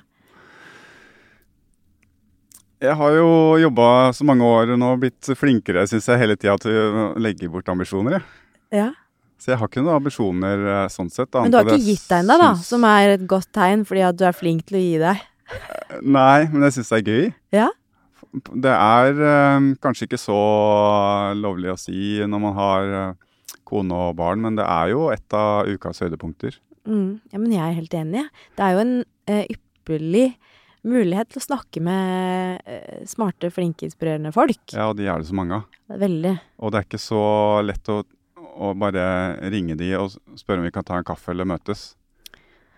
Jeg har jo jobba så mange år nå og blitt flinkere, syns jeg, hele tida til å legge bort ambisjoner. Jeg. Ja. Så jeg har ikke noen ambisjoner eh, sånn sett. Men du har ikke gitt deg ennå, da, syns- som er et godt tegn, fordi at du er flink til å gi deg. Nei, men jeg syns det er gøy. Ja. Det er øh, kanskje ikke så lovlig å si når man har eh, kone og barn, men det er jo et av ukas høydepunkter. Mm. Ja, men jeg er helt enig. Det er jo en eh, ypperlig mulighet til å snakke med eh, smarte, flinke, inspirerende folk. Ja, og de er det så mange av. Veldig. Og det er ikke så lett å, å bare ringe de og spørre om vi kan ta en kaffe eller møtes.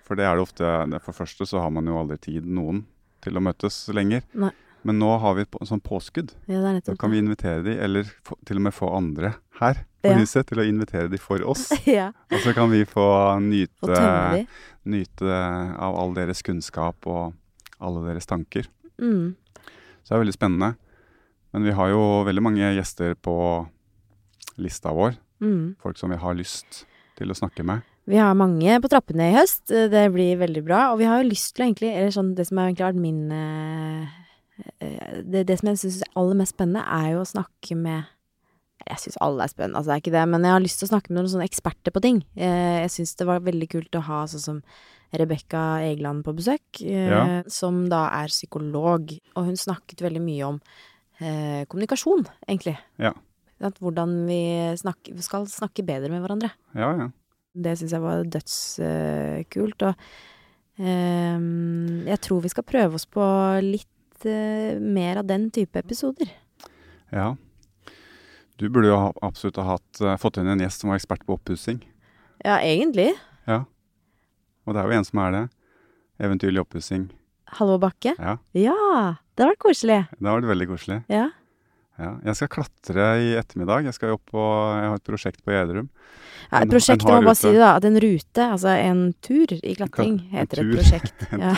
For det er det ofte For det første så har man jo aldri tid, noen, til å møtes lenger. Nei. Men nå har vi et sånn påskudd. Ja, det Da kan vi invitere de, eller få, til og med få andre her på Ja. huset til å invitere de for oss. *laughs* ja. Og så kan vi få nyte, nyte av all deres kunnskap og alle deres tanker. Mm. Så det er veldig spennende. Men vi har jo veldig mange gjester på lista vår. Mm. Folk som vi har lyst til å snakke med. Vi har mange på trappene i høst. Det blir veldig bra. Og vi har jo lyst til egentlig Eller sånn, det som har egentlig vært min eh, eh, det, det som jeg syns er aller mest spennende, er jo å snakke med Jeg syns alle er spennende, altså det er ikke det, men jeg har lyst til å snakke med noen sånne eksperter på ting. Eh, Jeg syns det var veldig kult å ha sånn som Rebekka Egeland på besøk, eh, Ja. som da er psykolog. Og hun snakket veldig mye om eh, kommunikasjon, egentlig. Ja. At hvordan vi snakke, skal snakke bedre med hverandre. Ja, ja. Det syns jeg var dødskult. og ehm, jeg tror vi skal prøve oss på litt eh, mer av den type episoder. ja. Du burde jo absolutt ha hatt, eh, fått inn en gjest som var ekspert på oppussing. Ja, egentlig. Ja. Og det er jo en som er det. Eventyrlig oppussing. Halvor Bakke. Ja. Ja! Det har vært koselig. Det har vært veldig koselig. Ja. Ja. Jeg skal klatre i ettermiddag. Jeg skal opp og Jeg har et prosjekt på Gjerdrum. ja et prosjekt, en jeg må bare si det, da. At en rute, altså en tur i klatring, heter et prosjekt. *laughs* Ja.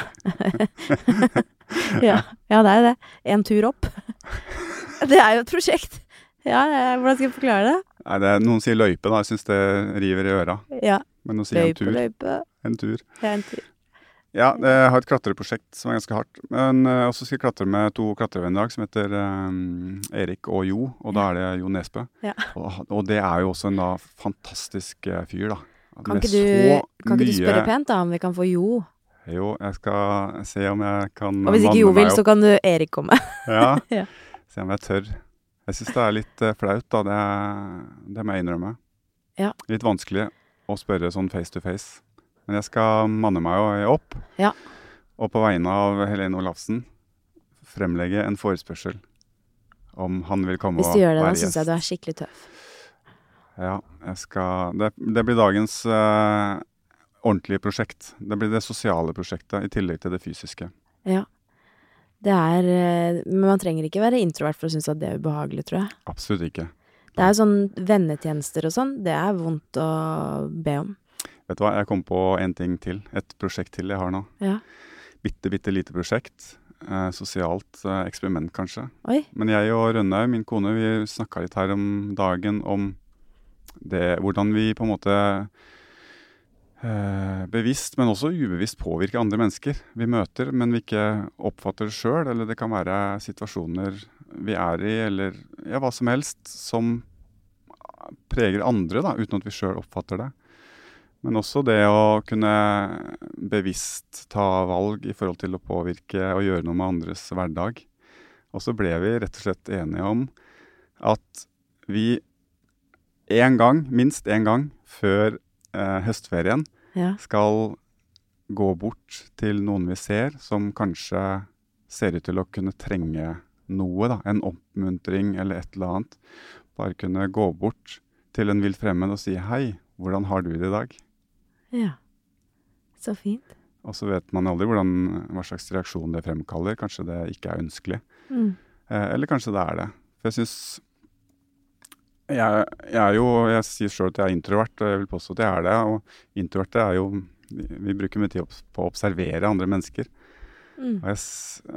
*laughs* ja. ja, det er det. En tur opp. *laughs* det er jo et prosjekt. Ja, hvordan skal jeg forklare det? Nei, det er, noen sier løype, da. Jeg syns det river i øra. Ja. Men å si løype, en tur. løype. En tur. Ja, en tur. Ja, jeg har et klatreprosjekt som er ganske hardt. Men jeg også skal jeg klatre med to klatrevenner i dag som heter um, Erik og Jo. Og da er det Jo Nesbø. Ja. Og, og det er jo også en da fantastisk eh, fyr, da. Kan ikke, du, kan ikke du spørre pent, da, om vi kan få Jo? Jo, jeg skal se om jeg kan Og hvis ikke Jo meg vil, så kan du Erik komme. Ja. *laughs* Se om jeg tør. Jeg syns det er litt eh, flaut, da. Det, det må jeg innrømme. Ja. Litt vanskelig å spørre sånn face to face. Men jeg skal manne meg opp. Ja. Og på vegne av Helene Olafsen fremlegge en forespørsel om han vil komme og være gjest. Hvis du gjør det, da syns jeg du er skikkelig tøff. Ja, jeg skal Det, det blir dagens uh, ordentlige prosjekt. Det blir det sosiale prosjektet i tillegg til det fysiske. Ja. Det er eh, Men man trenger ikke være introvert for å synes at det er ubehagelig, tror jeg. Absolutt ikke. Det er sånn vennetjenester og sånn, det er vondt å be om. Vet du hva, jeg kom på en ting til. Et prosjekt til jeg har nå. Ja. Bitte, bitte lite prosjekt. Eh, sosialt eh, eksperiment, kanskje. Oi. Men jeg og Rønnaug, min kone, vi snakka litt her om dagen om det, hvordan vi på en måte bevisst, men også ubevisst påvirke andre mennesker vi møter, men vi ikke oppfatter det sjøl. Eller det kan være situasjoner vi er i, eller ja, hva som helst, som preger andre, da, uten at vi sjøl oppfatter det. Men også det å kunne bevisst ta valg i forhold til å påvirke og gjøre noe med andres hverdag. Og så ble vi rett og slett enige om at vi en gang, minst én gang før eh, høstferien, Ja. skal gå bort til noen vi ser som kanskje ser ut til å kunne trenge noe, da. En oppmuntring eller et eller annet. Bare kunne gå bort til en vilt fremmed og si hei, hvordan har du det i dag? ja. Så fint. Og så vet man aldri hvordan, hva slags reaksjon det fremkaller. Kanskje det ikke er ønskelig. Mm. Eh, eller kanskje det er det. For jeg syns jeg, jeg er jo Jeg sier sjøl at jeg er introvert, og jeg vil påstå at jeg er det. Og introverte er jo Vi, vi bruker mye tid på å observere andre mennesker. Mm. Og jeg,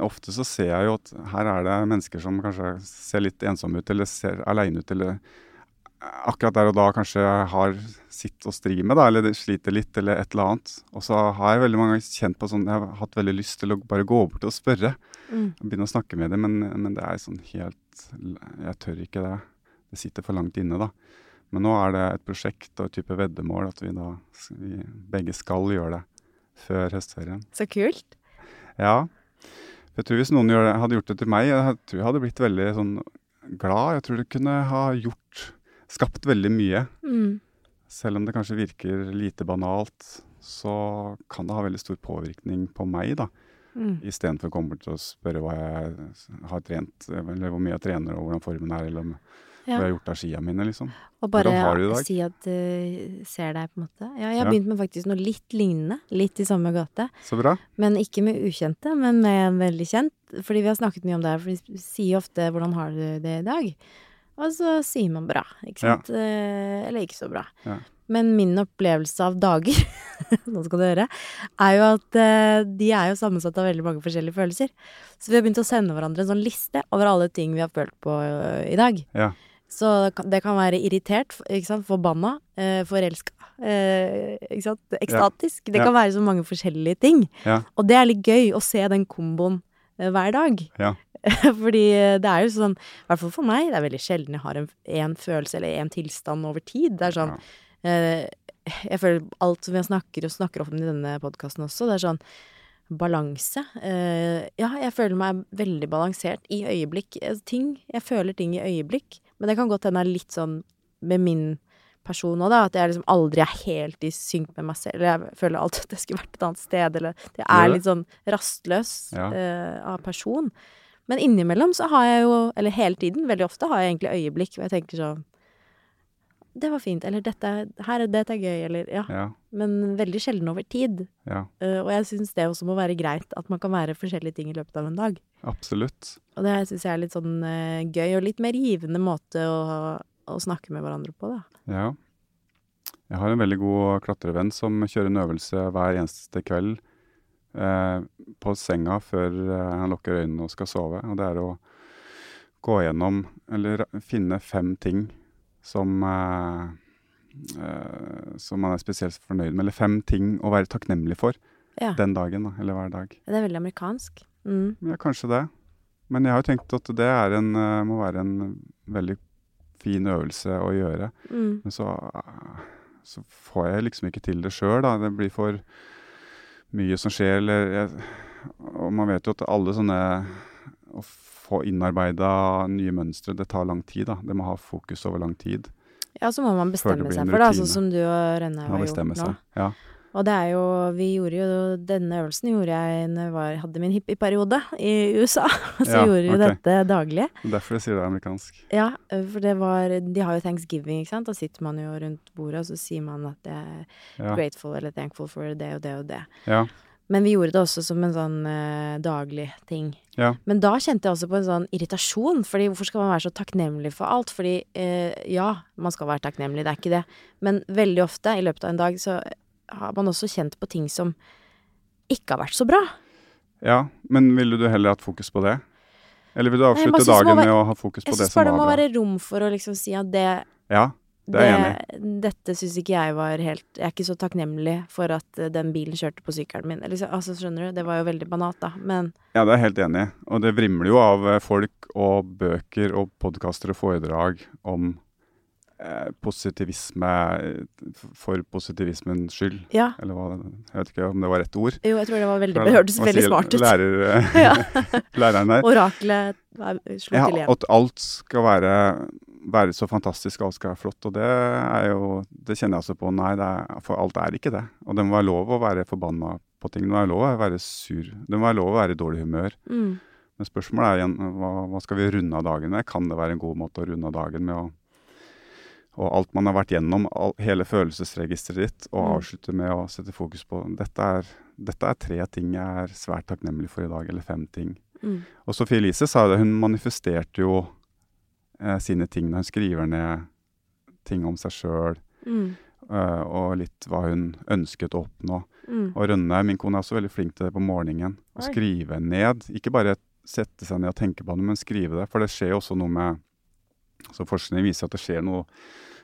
ofte så ser jeg jo at her er det mennesker som kanskje ser litt ensomme ut, eller ser aleine ut, eller akkurat der og da kanskje har sitt å stri med, da, eller sliter litt, eller et eller annet. Og så har jeg veldig mange ganger kjent på sånn Jeg har hatt veldig lyst til å bare gå bort og spørre. Mm. og begynne å snakke med dem, men, men det er sånn helt Jeg tør ikke det. Det sitter for langt inne, da. Men nå er det et prosjekt og et type veddemål at vi da vi begge skal gjøre det før høstferien. Så kult. Ja. Jeg tror Hvis noen gjør det, hadde gjort det til meg, jeg tror jeg hadde blitt veldig sånn glad. Jeg tror det kunne ha gjort Skapt veldig mye. Mm. Selv om det kanskje virker lite banalt, så kan det ha veldig stor påvirkning på meg, da. Mm. Istedenfor å komme bort og spørre hva jeg har trent, eller hvor mye jeg trener og hvordan formen er, eller om hva jeg har gjort av skia mine, liksom. Og bare si at du ser deg, på en måte. Ja, jeg har Ja. begynt med faktisk noe litt lignende. Litt i samme gate. Så bra. Men ikke med ukjente, men med en veldig kjent. Fordi vi har snakket mye om det her, for vi sier ofte 'hvordan har du det i dag'? Og så sier man bra, ikke sant. Ja. eller ikke så bra. Ja. Men min opplevelse av dager, *laughs* nå skal du høre, er jo at eh, de er jo sammensatt av veldig mange forskjellige følelser. Så vi har begynt å sende hverandre en sånn liste over alle ting vi har følt på eh, i dag. Ja. Så det kan være irritert, ikke sant, forbanna, eh, forelska, eh, ikke sant, ekstatisk. Det Ja. kan være så mange forskjellige ting. Ja. Og det er litt gøy å se den komboen eh, hver dag. Ja. *laughs* Fordi eh, det er jo sånn, i hvert fall for meg, det er veldig sjelden jeg har en, en følelse eller en tilstand over tid. Det er sånn eh, Jeg føler alt som jeg snakker og snakker om i denne podkasten også, det er sånn balanse. Eh, ja, jeg føler meg veldig balansert i øyeblikk. Ting Jeg føler ting i øyeblikk, men det kan godt hende litt sånn med min person òg, da. At jeg liksom aldri er helt i synk med meg selv. Eller jeg føler alltid at jeg skulle vært et annet sted, eller jeg er litt sånn rastløs Ja. uh, av person. Men innimellom så har jeg jo, eller hele tiden, veldig ofte har jeg egentlig øyeblikk hvor jeg tenker sånn Det var fint. Eller dette, er- her, er- dette er gøy. Eller ja. Ja. Men veldig sjelden over tid. ja. Uh, og jeg syns det også må være greit, at man kan være forskjellige ting i løpet av en dag. Absolutt. Og det syns jeg er litt sånn uh, gøy, og litt mer givende måte å, å snakke med hverandre på, da. Ja. Jeg har en veldig god klatrevenn som kjører en øvelse hver eneste kveld uh, på senga før han lukker øynene og skal sove. Og det er å gå gjennom, eller finne fem ting som eh, eh, som man er spesielt fornøyd med. Eller fem ting å være takknemlig for Ja. den dagen, da, eller hver dag. Det er veldig amerikansk. Mm. Ja, kanskje det. Men jeg har jo tenkt at det er en, eh, må være en veldig fin øvelse å gjøre. Mm. Men så, så får jeg liksom ikke til det sjøl, da. Det blir for mye som skjer, eller jeg, Og man vet jo at alle sånne få innarbeida nye mønstre, det tar lang tid, da. Det må ha fokus over lang tid. Ja, så må man bestemme seg for det, altså, som du og Rønne har gjort nå. seg. Ja. Og det er jo Vi gjorde jo Denne øvelsen gjorde jeg når jeg var, hadde min hippieperiode i USA. *laughs* Så Ja, gjorde vi okay. dette daglig. Derfor jeg sier det er amerikansk. Ja, for det var De har jo thanksgiving, ikke sant. Da sitter man jo rundt bordet, og så sier man at det er Ja. grateful eller thankful for det og det og det. Ja. Men vi gjorde det også som en sånn eh, daglig ting. Ja. Men da kjente jeg også på en sånn irritasjon, fordi hvorfor skal man være så takknemlig for alt? Fordi eh, ja, man skal være takknemlig, det er ikke det. Men veldig ofte i løpet av en dag så har man også kjent på ting som ikke har vært så bra. ja. Men ville du heller hatt fokus på det? Eller vil du avslutte Nei, dagen være- med å ha fokus på det som Jeg det syns som bare det må være rom for å liksom si at det Ja, det er jeg enig i. Dette syns ikke jeg var helt Jeg er ikke så takknemlig for at eh, den bilen kjørte på sykkelen min. Eller, altså, skjønner du? Det var jo veldig banat, da. Men Ja, det er jeg helt enig i. Og det vrimler jo av eh, folk og bøker og podkaster og foredrag om eh, positivisme for positivismens skyld. ja. Eller hva Jeg vet ikke om det var rett ord. Jo, jeg tror det var veldig Det hørtes veldig smart ut. Lærer, *laughs* Ja. *laughs* læreren der. Oraklet slo Ja, til igjen. at alt skal være, være så fantastisk, alt skal være flott. Og det er jo Det kjenner jeg altså på. Nei, det er, for alt er ikke det. Og det må være lov å være forbanna på ting. Det må være lov å være sur. Det må være lov å være i dårlig humør. Mm. Men spørsmålet er igjen hva, hva skal vi runde av dagen med? Kan det være en god måte å runde av dagen med å og alt man har vært gjennom, all, hele følelsesregisteret ditt, og Mm. avslutte med å sette fokus på dette er, dette er tre ting jeg er svært takknemlig for i dag, eller fem ting. Mm. Og Sophie Elise sa det, hun manifesterte jo eh, sine ting når hun skriver ned ting om seg sjøl, Mm. eh, og litt hva hun ønsket å oppnå. Mm. Og Rønne, min kone, er også veldig flink til det på morgenen. Å skrive ned. Ikke bare sette seg ned og tenke på det, men skrive det. For det skjer jo også noe med Så forskning viser at det skjer noe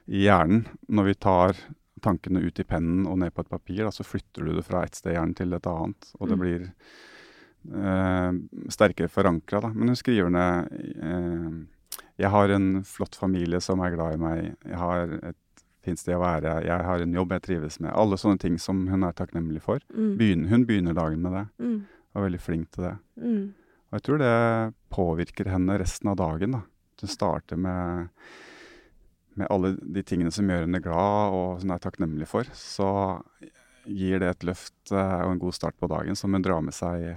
i hjernen når vi tar tankene ut i pennen og ned på et papir. Da, så flytter du det fra et sted i hjernen til et annet, og det Mm. blir eh, sterkere forankra. Men hun skriver ned eh, Jeg har en flott familie som er glad i meg. Jeg har et fint sted å være. Jeg har en jobb jeg trives med. Alle sånne ting som hun er takknemlig for. Mm. Begynner, hun begynner dagen med det, Mm. og er veldig flink til det. Mm. Og jeg tror det påvirker henne resten av dagen. da. Hun starter med, med alle de tingene som gjør henne glad, og som hun er takknemlig for. Så gir det et løft eh, og en god start på dagen som hun drar med seg.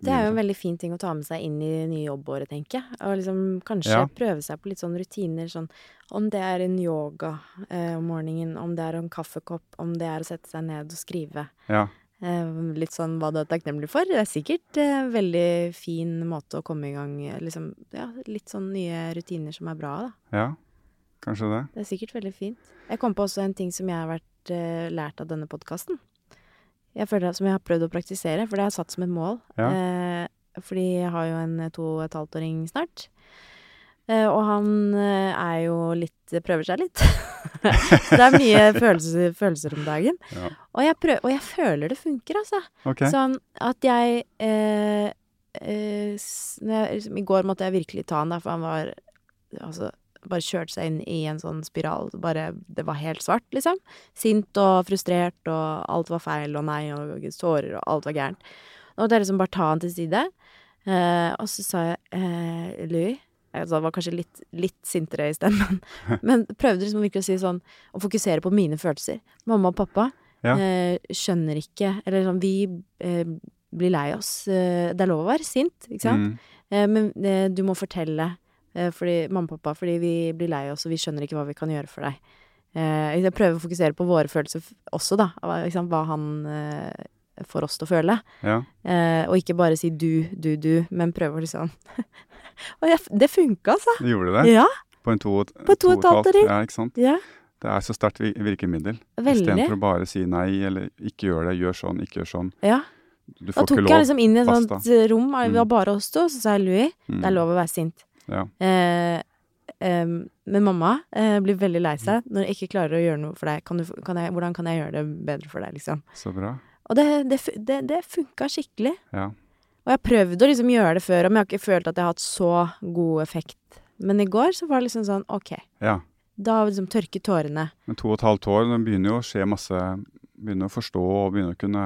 Det er jo en veldig fin ting å ta med seg inn i det nye jobbåret, tenker jeg. Og liksom kanskje Ja. prøve seg på litt sånn rutiner, sånn om det er en yoga eh, om morgenen, om det er en kaffekopp, om det er å sette seg ned og skrive. Ja, Eh, litt sånn hva du er takknemlig for. Det er sikkert eh, veldig fin måte å komme i gang liksom, ja, Litt sånn nye rutiner som er bra, da. Ja, kanskje det. Det er sikkert veldig fint. Jeg kom på også en ting som jeg har vært eh, lært av denne podkasten. Jeg føler det Som jeg har prøvd å praktisere, for det har jeg satt som et mål. Ja. Eh, fordi jeg har jo en to og et halvt åring snart. Eh, og han eh, er jo litt Prøver seg litt. Så *laughs* det er mye *laughs* følelser, følelser om dagen. Ja. Og, jeg prøver, og jeg føler det funker, altså. Okay. Sånn at jeg eh, eh, jeg, liksom, I går måtte jeg virkelig ta han, da, for han var Altså, bare kjørte seg inn i en sånn spiral. Bare, det var helt svart, liksom. Sint og frustrert, og alt var feil, og nei, og tårer, og alt var gærent. Nå måtte jeg liksom bare ta han til side. Eh, og så sa jeg eh, Louis altså, Jeg var kanskje litt, litt sintere i stemmen, *laughs* men prøvde liksom virkelig å si sånn Å fokusere på mine følelser. Mamma og pappa Ja. eh, skjønner ikke Eller sånn Vi eh, blir lei oss. Eh, det er lov å være sint, ikke sant? Mm. Eh, men eh, du må fortelle fordi, mamma og pappa fordi vi blir lei oss, og vi skjønner ikke hva vi kan gjøre for deg. Eh, jeg prøver å fokusere på våre følelser også, da. Hva, hva han eh, får oss til å føle. Ja. Eh, og ikke bare si du, du, du, men prøve å liksom *laughs* Og jeg, det funka, altså. Du gjorde det? Ja. På en to, og- På to og et halvt åring. Ja, ikke sant. ja. Det er så sterkt vir- virkemiddel. Veldig. Istedenfor å bare si nei, eller ikke gjør det, gjør sånn, ikke gjør sånn. Ja. Du Da får tok ikke jeg lov. liksom inn i et sånt eh, rom, det var Mm. bare oss to, så sa jeg Louis, Mm. det er lov å være sint. Ja. Eh, eh, men mamma eh, blir veldig lei seg når jeg ikke klarer å gjøre noe for deg. Kan du, kan jeg, hvordan kan jeg gjøre det bedre for deg, liksom? Så bra. Og det, det, det, det funka skikkelig. Ja. Og jeg prøvde å liksom gjøre det før, men jeg har ikke følt at jeg har hatt så god effekt. Men i går så var det liksom sånn, ok, ja. da liksom tørket tårene. Men to og et halvt år, det begynner jo å skje masse Begynner å forstå og begynner å kunne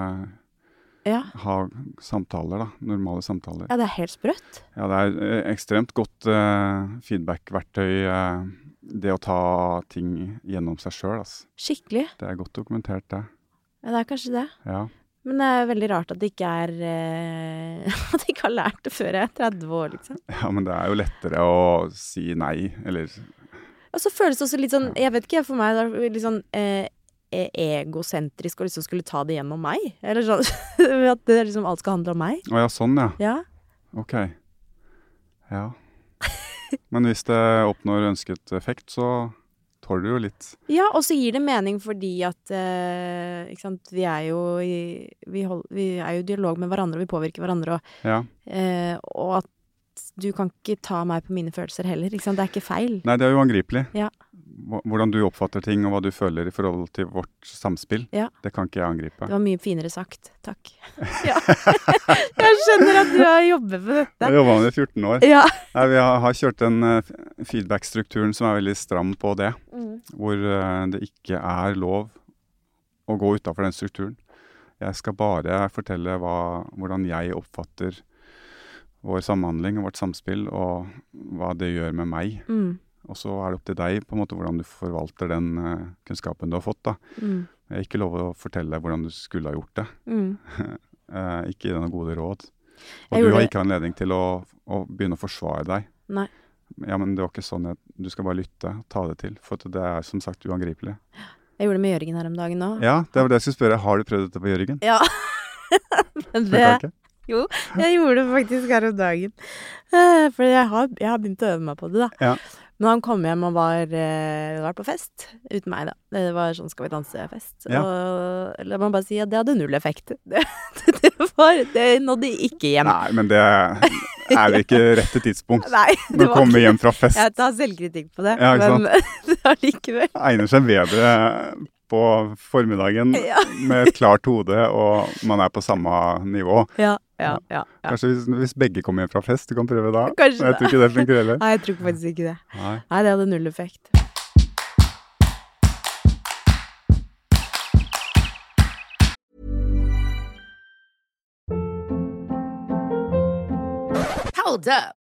Ja, ha samtaler, da. Normale samtaler. ja det er helt sprøtt. Ja, det er eh, ekstremt godt uh, feedback-verktøy, Uh, det å ta ting gjennom seg sjøl. Altså. Skikkelig. Det er godt dokumentert, det. Ja, det er kanskje det. Ja. Men det er veldig rart at de ikke er uh, *laughs* At de ikke har lært det før jeg er 30 år, liksom. *laughs* ja, men det er jo lettere å si nei, eller Og så føles det også litt sånn, jeg vet ikke, for meg det er litt sånn eh, egosentrisk å liksom skulle ta det gjennom meg. Eller sånn *laughs* at det liksom alt skal handle om meg. Å ja, sånn, ja. Ja. Ok. Ja. Men hvis det oppnår ønsket effekt, så tåler du jo litt. Ja, og så gir det mening fordi at eh, ikke sant, vi er jo i vi, hold, vi er jo i dialog med hverandre, og vi påvirker hverandre, og, Ja. eh, og at du kan ikke ta meg på mine følelser heller, ikke sant. Det er ikke feil. Nei, det er jo angripelig. Ja. Hvordan du oppfatter ting, og hva du føler i forhold til vårt samspill, Ja. det kan ikke jeg angripe. Det var mye finere sagt. Takk. *laughs* Ja. *laughs* jeg skjønner at du har jobbet med Jeg dette. jobba med det i 14 år. Ja. Nei, vi har, har kjørt den uh, feedback-strukturen som er veldig stram på det. Mm. Hvor uh, det ikke er lov å gå utafor den strukturen. Jeg skal bare fortelle hva, hvordan jeg oppfatter vår samhandling og vårt samspill, og hva det gjør med meg. Mm. Og så er det opp til deg på en måte hvordan du forvalter den uh, kunnskapen du har fått. da. Mm. Jeg har ikke lov å fortelle deg hvordan du skulle ha gjort det. Mm. uh, *laughs* ikke gi deg noen gode råd. Jeg Og du har ikke anledning til å, å begynne å forsvare deg. Nei. Ja, men det var ikke sånn at du skal bare lytte, ta det til. For det er som sagt uangripelig. Jeg gjorde det med Jørgen her om dagen òg. Ja, det var det jeg skulle spørre. Har du prøvd dette på Jørgen? Ja. *laughs* Men det, Jo, jeg gjorde det faktisk her om dagen. Eh, For jeg har, jeg har begynt å øve meg på det, da. Ja. Men han kom hjem og var, eh, var på fest. Uten meg, da. Det var sånn Skal vi danse-fest. Ja. Og la meg bare si at det hadde null effekt. *laughs* Det, det, var, det nådde ikke hjem. Nei, men det er det ikke rette tidspunkt. *laughs* Nei, Når du kommer hjem fra fest. Jeg tar selvkritikk på det, Ja, men allikevel. *laughs* Egner seg bedre på formiddagen Ja. med et klart hode, og man er på samme nivå. Ja, ja, ja. ja. Kanskje hvis, hvis begge kommer hjem fra fest, du kan prøve da. Kanskje jeg tror ikke det funker heller. *laughs* Nei, jeg tror faktisk ikke det. Nei. Nei, det hadde null effekt. Hold up.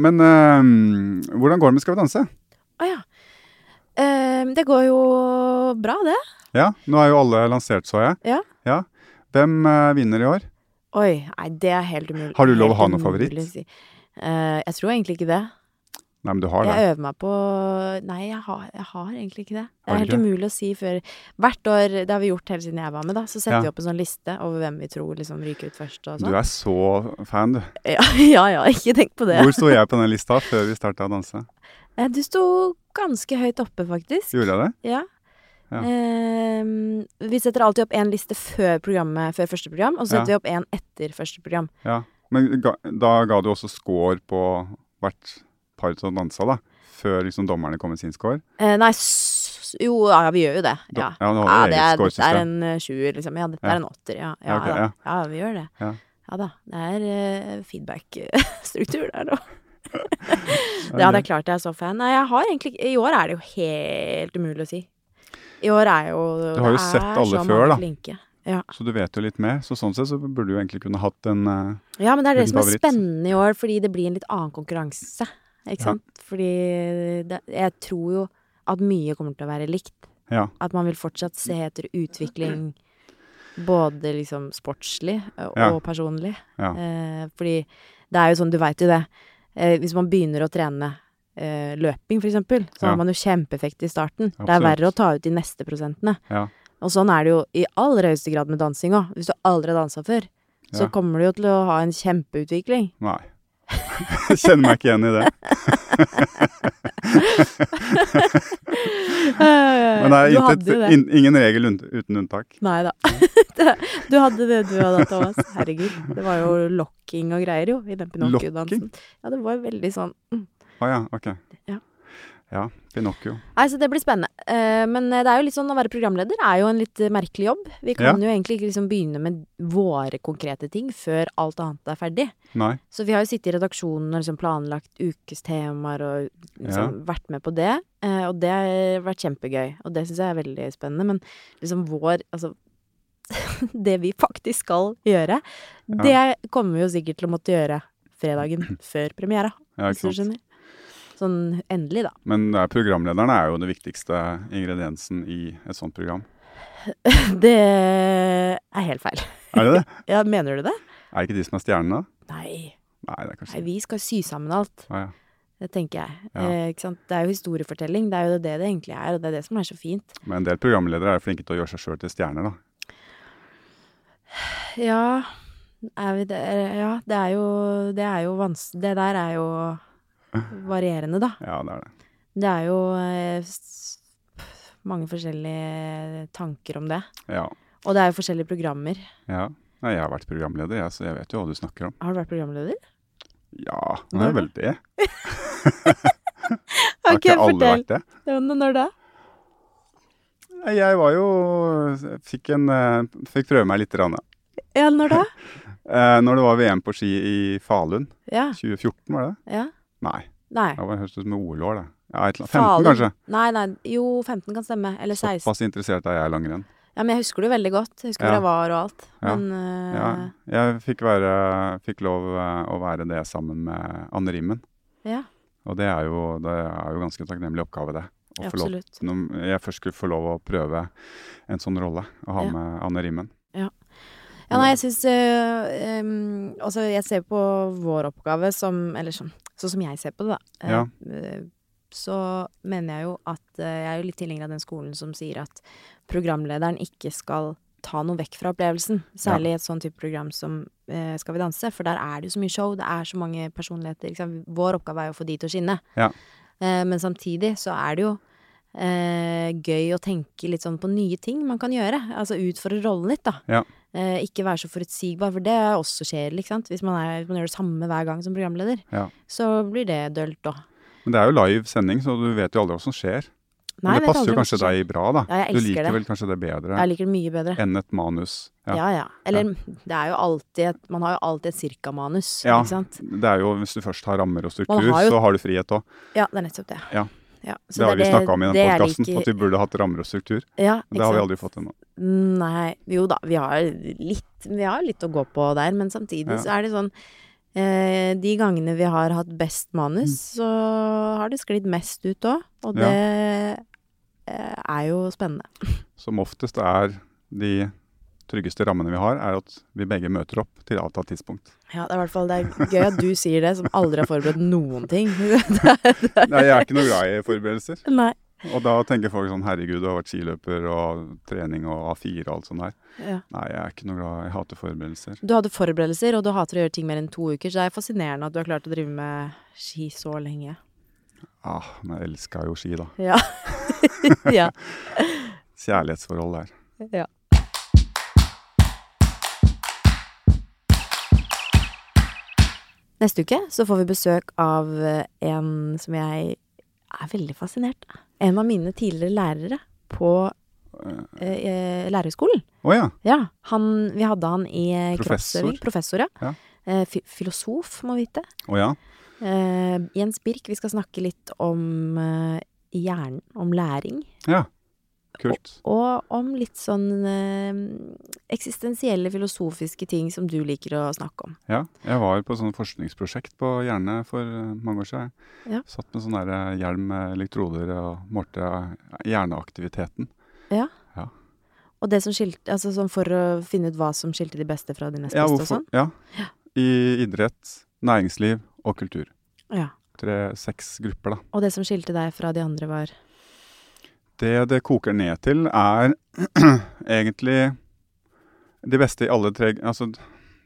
Men eh, hvordan går det med Skal vi danse? Å ja. Uh, det går jo bra, det. Ja, nå er jo alle lansert, så jeg. Ja. Ja. Hvem eh, vinner i år? Oi, nei, det er helt umulig. Har du lov å ha noen favoritt? Si. Uh, jeg tror egentlig ikke det. Nei, men du har det. Jeg øver meg på Nei, jeg har, jeg har egentlig ikke det. Det er helt umulig å si før Hvert år, det har vi gjort hele siden jeg var med, da, så setter Ja. vi opp en sånn liste over hvem vi tror liksom ryker ut først og Du sånn. er så fan, du. Ja, *laughs* ja, ja, ikke tenk på det. Hvor sto jeg på den lista før vi starta å danse? Eh, Du sto ganske høyt oppe, faktisk. Gjorde jeg det? Ja. Ja. Eh, vi setter alltid opp én liste før, programmet, før første program, og så setter Ja. vi opp én etter første program. Ja. Men ga, da ga du også score på hvert som dansa, da? Før liksom dommerne kom med sin score? Eh, nei, jo, ja, vi gjør jo det. Ja, ja, ja det, er, dette er en eh, sjuer, liksom. Ja, dette er en åtter. Ja, ja, okay, ja. vi gjør det. Ja. Da. Det er uh, feedback-struktur der nå. *laughs* Ja, det- er klart jeg er så fan. Nei, jeg har egentlig I år er det jo helt umulig å si. I år er jo Du har jo sett alle før, da. Flinke. Ja. Så du vet jo litt mer. Så sånn sett så burde du egentlig kunne hatt en uh, ja, men det er det som er favoritt? spennende i år, fordi det blir en litt annen konkurranse. Ikke Ja. sant? Fordi det, jeg tror jo at mye kommer til å være likt. Ja. At man vil fortsatt se etter utvikling både liksom sportslig og Ja. personlig. Eh, fordi det er jo sånn, du veit jo det. Eh, hvis man begynner å trene eh, løping, eksempel, så har man jo kjempeeffekt i starten. Det er verre å ta ut de neste prosentene. Ja. Og sånn er det jo i aller høyeste grad med dansing òg. Hvis du aldri har dansa før, så kommer du jo til å ha en kjempeutvikling. Nei. *laughs* Kjenner meg ikke igjen i det. *laughs* Men det er intet, det. in, ingen regel uten unntak. Nei da. *laughs* Du hadde det du hadde, Thomas. Herregud. Det var jo locking og greier, jo, i den Pinocchio-dansen. Ja, det var veldig sånn mm. oh, ja, ok. Ja. Ja, Pinocchio. Nei, så det blir spennende. Uh, men det er jo litt sånn å være programleder er jo en litt eh, merkelig jobb. Vi kan jo egentlig ikke liksom begynne med våre konkrete ting før alt annet er ferdig. Nei. Så vi har jo sittet i redaksjonen og liksom planlagt ukestemaer og liksom vært med på det. Uh, og det har vært kjempegøy, og det syns jeg er veldig spennende. Men liksom vår Altså *laughs* Det vi faktisk skal gjøre, det kommer vi jo sikkert til å måtte gjøre fredagen *clears throat* før premiera. Ja, Hvis du skjønner. Sånn endelig, da. Men er programlederen er jo det viktigste ingrediensen i et sånt program. *laughs* Det er helt feil. Er det det? *laughs* Ja, mener du det? Er det ikke de som er stjernene? Nei. Nei, det er kanskje Nei, vi skal sy sammen alt. Ah, ja. Det tenker jeg. Ja. Eh, ikke sant? Det er jo historiefortelling. Det er jo det det egentlig er, og det er det som er så fint. Men en del programledere er flinke til å gjøre seg sjøl til stjerner, da. Ja, er vi der Ja, det er jo Det er jo vanskelig Det der er jo varierende, da. Ja, det er det. Det er jo eh, mange forskjellige tanker om det. Ja. Og det er jo forskjellige programmer. ja. Nei, jeg har vært programleder, jeg, så jeg vet jo hva du snakker om. Har du vært programleder? Ja, det er vel det. *laughs* Har ikke alle vært det? Når da? Jeg var jo Fikk, en, eh, fikk prøve meg litt. Rann, Ja, når da? *laughs* eh, når det var VM på ski i Falun. Ja. 2014, var det? ja. Nei, Nei. det var høres ut som OL-år, det. Ja, et eller annet. 15, Falen. kanskje? Nei, nei. Jo, 15 kan stemme. Eller 16. Såpass interessert er jeg i langrenn. Ja, men jeg husker det jo veldig godt. Jeg husker Ja. hvor jeg var og alt. Ja. Men uh... Ja, jeg fikk, være, fikk lov uh, å være det sammen med Anne Rimmen. ja. Og det er jo, det er jo ganske takknemlig oppgave, det. Få lov, når jeg først skulle få lov å prøve en sånn rolle, å ha Ja. med Anne Rimmen. Ja, nei, jeg syns eh, um, Altså, jeg ser på vår oppgave som Eller sånn, sånn som jeg ser på det, da. Ja. eh, så mener jeg jo at eh, Jeg er jo litt tilhenger av den skolen som sier at programlederen ikke skal ta noe vekk fra opplevelsen. Særlig i et sånn type program som eh, Skal vi danse, for der er det jo så mye show, det er så mange personligheter. Vår oppgave er jo å få de til å skinne. Ja. Eh, men samtidig så er det jo eh, gøy å tenke litt sånn på nye ting man kan gjøre. Altså utfordre rollen litt, da. Ja. Eh, ikke være så forutsigbar, for det er også kjedelig, ikke sant. Hvis man, er, hvis man gjør det samme hver gang som programleder, Ja. så blir det dølt òg. Men det er jo live sending, så du vet jo aldri hva som skjer. Men det passer jo kanskje deg bra, da. Ja, jeg du liker det. vel kanskje det bedre Jeg liker det mye bedre. enn et manus. Ja, Ja. ja. Eller det er jo alltid et, Man har jo alltid et cirka-manus, Ja. ikke sant. Det er jo, Hvis du først har rammer og struktur, har jo- så har du frihet òg. Ja, det er nettopp det. Ja. Ja, så Det har vi er snakka om i den det podkasten, at vi burde hatt rammer og struktur. Ja, det har vi aldri fått ennå. Nei, jo da, vi har litt, vi har litt å gå på der, men samtidig Ja. så er det sånn Eh, de gangene vi har hatt best manus, Mm. så har det sklidd mest ut òg. Og Ja. det eh, er jo spennende. *laughs* Som oftest er de tryggeste rammene vi har, er at vi begge møter opp til avtalt tidspunkt. Ja, det er i hvert fall det er gøy at du sier det, som aldri har forberedt noen ting. *laughs* Nei, jeg er ikke noe glad i forberedelser. Nei. Og da tenker folk sånn herregud, du har vært skiløper og trening og A4 og alt sånt der. Ja. Nei, jeg er ikke noe glad, jeg hater forberedelser. Du hadde forberedelser, og du hater å gjøre ting mer enn to uker, så det er fascinerende at du har klart å drive med ski så lenge. Ah, men jeg elska jo ski, da. Ja. *laughs* ja. *laughs* Kjærlighetsforhold der. ja. Neste uke så får vi besøk av en som jeg er veldig fascinert. En av mine tidligere lærere på eh, eh, lærerhøgskolen. Å ja. Ja, han, vi hadde han i eh, kroppsøving. Professor, ja. Ja. Eh, fi filosof, må vite. Oh, ja. Eh, Jens Birk, vi skal snakke litt om eh, hjernen, om læring. Ja. Kult. Og om litt sånn eh, eksistensielle, filosofiske ting som du liker å snakke om. Ja. Jeg var på sånn forskningsprosjekt på Hjerne for eh, mange år siden. Ja. Satt med sånn der eh, hjelm med elektroder og målte eh, hjerneaktiviteten. Ja. Ja. Og det som skilte, altså sånn for å finne ut hva som skilte de beste fra de nest Ja, beste og sånn? sånn. Ja. I idrett, næringsliv og kultur. Ja. Tre, seks grupper, da. Og det som skilte deg fra de andre var Det det koker ned til, er *clears throat* egentlig de beste i alle tre Altså,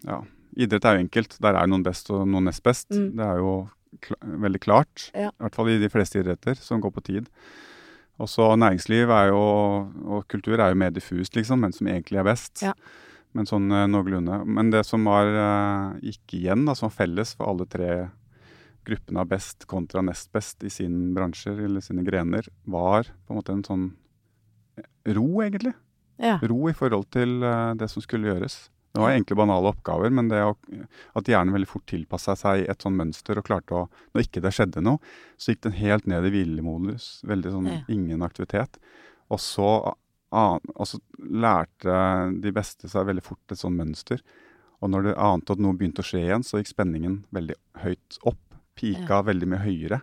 ja. Idrett er jo enkelt. Der er noen best og noen nest best. Mm. Det er jo kl veldig klart. Ja. I hvert fall i de fleste idretter som går på tid. Også næringsliv er jo, og kultur er jo mer diffust, liksom, men som egentlig er best. Ja. Men sånn eh, noenlunde. Men det som var uh, gikk igjen, da, som var felles for alle tre gruppene av best kontra nest best i sine bransjer eller sine grener, var på en måte en sånn ro, egentlig. Ja. Ro i forhold til eh, det som skulle gjøres. Det var egentlig banale oppgaver, men det å, at hjernen veldig fort tilpassa seg et sånn mønster og klarte å Når ikke det skjedde noe, så gikk den helt ned i hvilemodus. Veldig sånn Ja. ingen aktivitet. Og så, og så lærte de beste seg veldig fort et sånn mønster. Og når det ante at noe begynte å skje igjen, så gikk spenningen veldig høyt opp. Pika veldig mye høyere.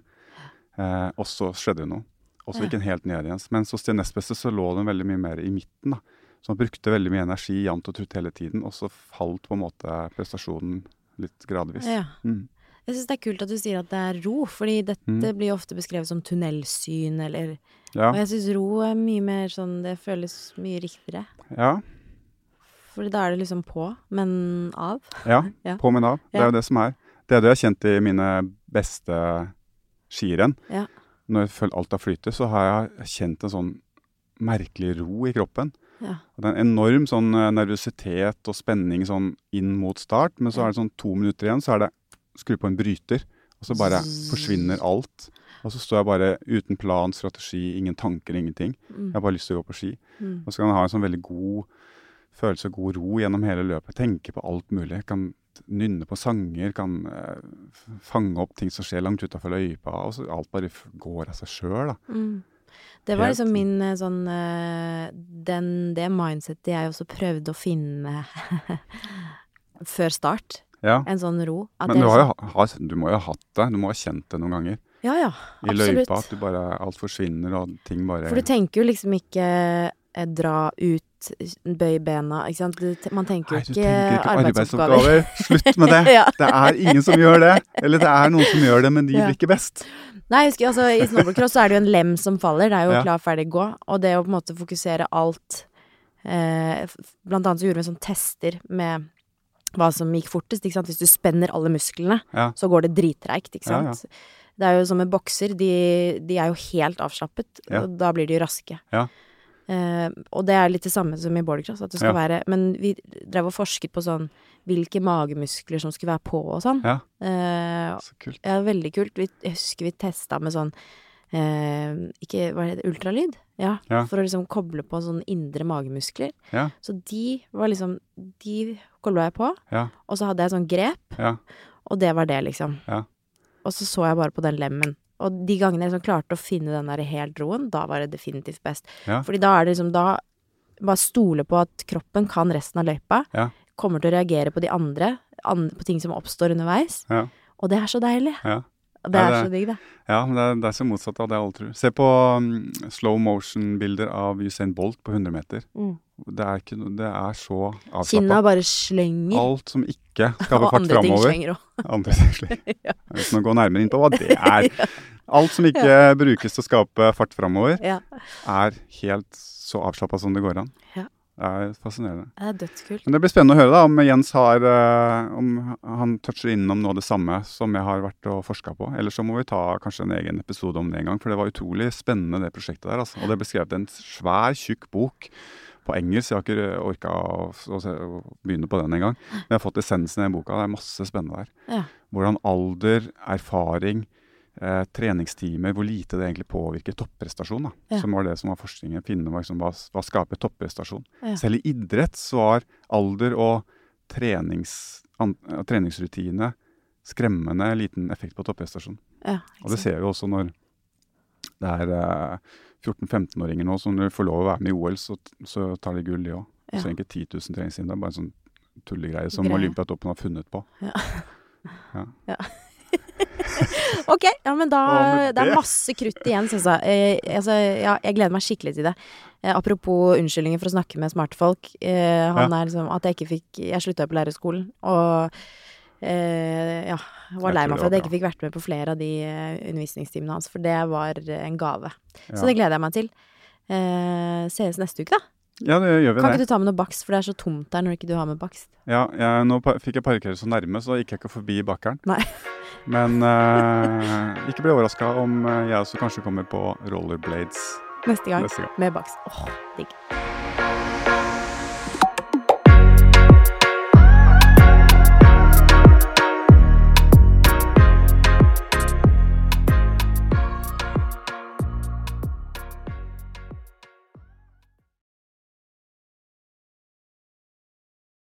Eh, og så skjedde det noe. Og så Ja. gikk den helt ned igjen. Mens hos de nest beste så lå den veldig mye mer i midten. da. Så man brukte veldig mye energi jevnt og trutt hele tiden, og så falt på en måte prestasjonen litt gradvis. ja. Mm. Jeg syns det er kult at du sier at det er ro, fordi dette Mm. blir ofte beskrevet som tunnelsyn, eller Ja, Og jeg syns ro er mye mer sånn Det føles mye riktigere. ja, Fordi da er det liksom på, men av. ja. *laughs* Ja. På men av. Det er jo det som er. Det er det jeg har kjent i mine beste skirenn. Ja. Når jeg føler alt har flytet, så har jeg kjent en sånn merkelig ro i kroppen. Ja. Det er en enorm sånn eh, nervøsitet og spenning sånn inn mot start, men så er det sånn to minutter igjen, så er det skru på en bryter, og så bare forsvinner alt. Og så står jeg bare uten plan, strategi, ingen tanker, ingenting. Mm. Jeg har bare lyst til å gå på ski. Mm. Og så kan jeg ha en sånn veldig god følelse og god ro gjennom hele løpet. Tenke på alt mulig. Kan nynne på sanger, kan eh, fange opp ting som skjer langt utafor løypa. Og så alt bare går av seg sjøl, da. Mm. Det var liksom min eh, sånn eh, den, Det mindsetet jeg også prøvde å finne *laughs* før start. Ja. En sånn ro. Men du, har jo, liksom- ha- ha- du må jo ha hatt det. Du må ha kjent det noen ganger. Ja, ja. I Absolutt. løypa. At du bare, alt forsvinner, og ting bare For du tenker jo liksom ikke dra ut, bøy bena, ikke sant. Du, man tenker jo ikke, ikke arbeidsoppgaver. arbeidsoppgaver. Slutt med det! *laughs* Ja. Det er ingen som gjør det. Eller det er noen som gjør det, men de Ja. blir ikke best. Nei, husker altså i snowboardcross så er det jo en lem som faller. Det er jo Ja. klar, ferdig, gå. Og det å på en måte fokusere alt eh, Blant annet så gjorde vi sånn tester med hva som gikk fortest. Ikke sant? Hvis du spenner alle musklene, så går det drittreigt, ikke sant. Det er jo som med bokser, de, de er jo helt avslappet, og da blir de raske. Ja. Eh, og det er litt det samme som i boardcross, at det skal Ja. være Men vi drev og forsket på sånn hvilke magemuskler som skulle være på og sånn. Ja. Uh, Så kult. ja, veldig kult. Vi, jeg husker vi testa med sånn uh, Ikke hva heter det, ultralyd? Ja, Ja. For å liksom koble på sånne indre magemuskler. Ja. Så de var liksom De kobla jeg på, Ja. og så hadde jeg sånn grep, Ja. og det var det, liksom. Ja. Og så så jeg bare på den lemmen. Og de gangene jeg liksom klarte å finne den der helt roen, da var det definitivt best. Ja. Fordi da er det liksom Da bare stole på at kroppen kan resten av løypa. Ja. kommer til å reagere på de andre, an, på ting som oppstår underveis. Ja. Og det er så deilig. Ja. Det er det- så digg, det. Ja, men det er, det er så motsatt av det alle tror. Se på um, slow motion-bilder av Usain Bolt på 100 meter. Mm. Det er, ikke, det er så Kinna avslappa. bare slenger. Alt som ikke *laughs* skaper og fart andre ting slenger òg. *laughs* Slenger. *laughs* Uten å gå nærmere inn på hva det er. Alt som ikke brukes til å skape fart framover, Ja. er helt så avslappa som det går an. Ja. Det er fascinerende. Det er dødskult. Men det blir spennende å høre da om Jens har eh, Om han toucher innom noe av det samme som jeg har vært og forska på. Eller så må vi ta kanskje en egen episode om det en gang, for det var utrolig spennende det prosjektet der. Altså. Og det ble skrevet en svær, tjukk bok på engelsk. Jeg har ikke orka å, å, å begynne på den engang. Men jeg har fått essensen i den boka. Det er masse spennende der. Ja. Hvordan alder, erfaring, eh, treningstimer, hvor lite det egentlig påvirker topprestasjon. Ja. Som var det som var forskningen. Finne liksom, hva, hva skaper topprestasjon. Ja. Selv i idrett så har alder og trenings, an, eh, treningsrutine skremmende liten effekt på topprestasjon. Ja, Og det ser vi også når det er eh, 14-15-åringer nå som når de får lov å være med i OL, så, så tar de gull, de òg. Ja. Så egentlig 10 000 siden Det er bare en sånn tullegreie som Greie. Olympiatoppen har funnet på. ja *laughs* Ok, ja, men da med Det er masse krutt igjen, syns jeg. Eh, altså, ja, jeg gleder meg skikkelig til det. Eh, apropos unnskyldninger for å snakke med smarte folk. Eh, han er liksom At jeg ikke fikk Jeg slutta jo på lærerskolen, og ja. Var lei meg for at jeg ikke fikk vært med på flere av de eh, undervisningstimene hans, for det var eh, en gave. Så det gleder jeg meg til. Eh, sees neste uke, da. Ja, det gjør vi Kan det. ikke du ta med noe bakst, for det er så tomt der når ikke du har med bakst. Ja, jeg, nå fikk jeg parkere så nærme, så gikk jeg ikke forbi bakeren. Nei. *laughs* Men eh, ikke bli overraska om eh, jeg også kanskje kommer på rollerblades Neste gang neste gang. med bakst. Åh, digg.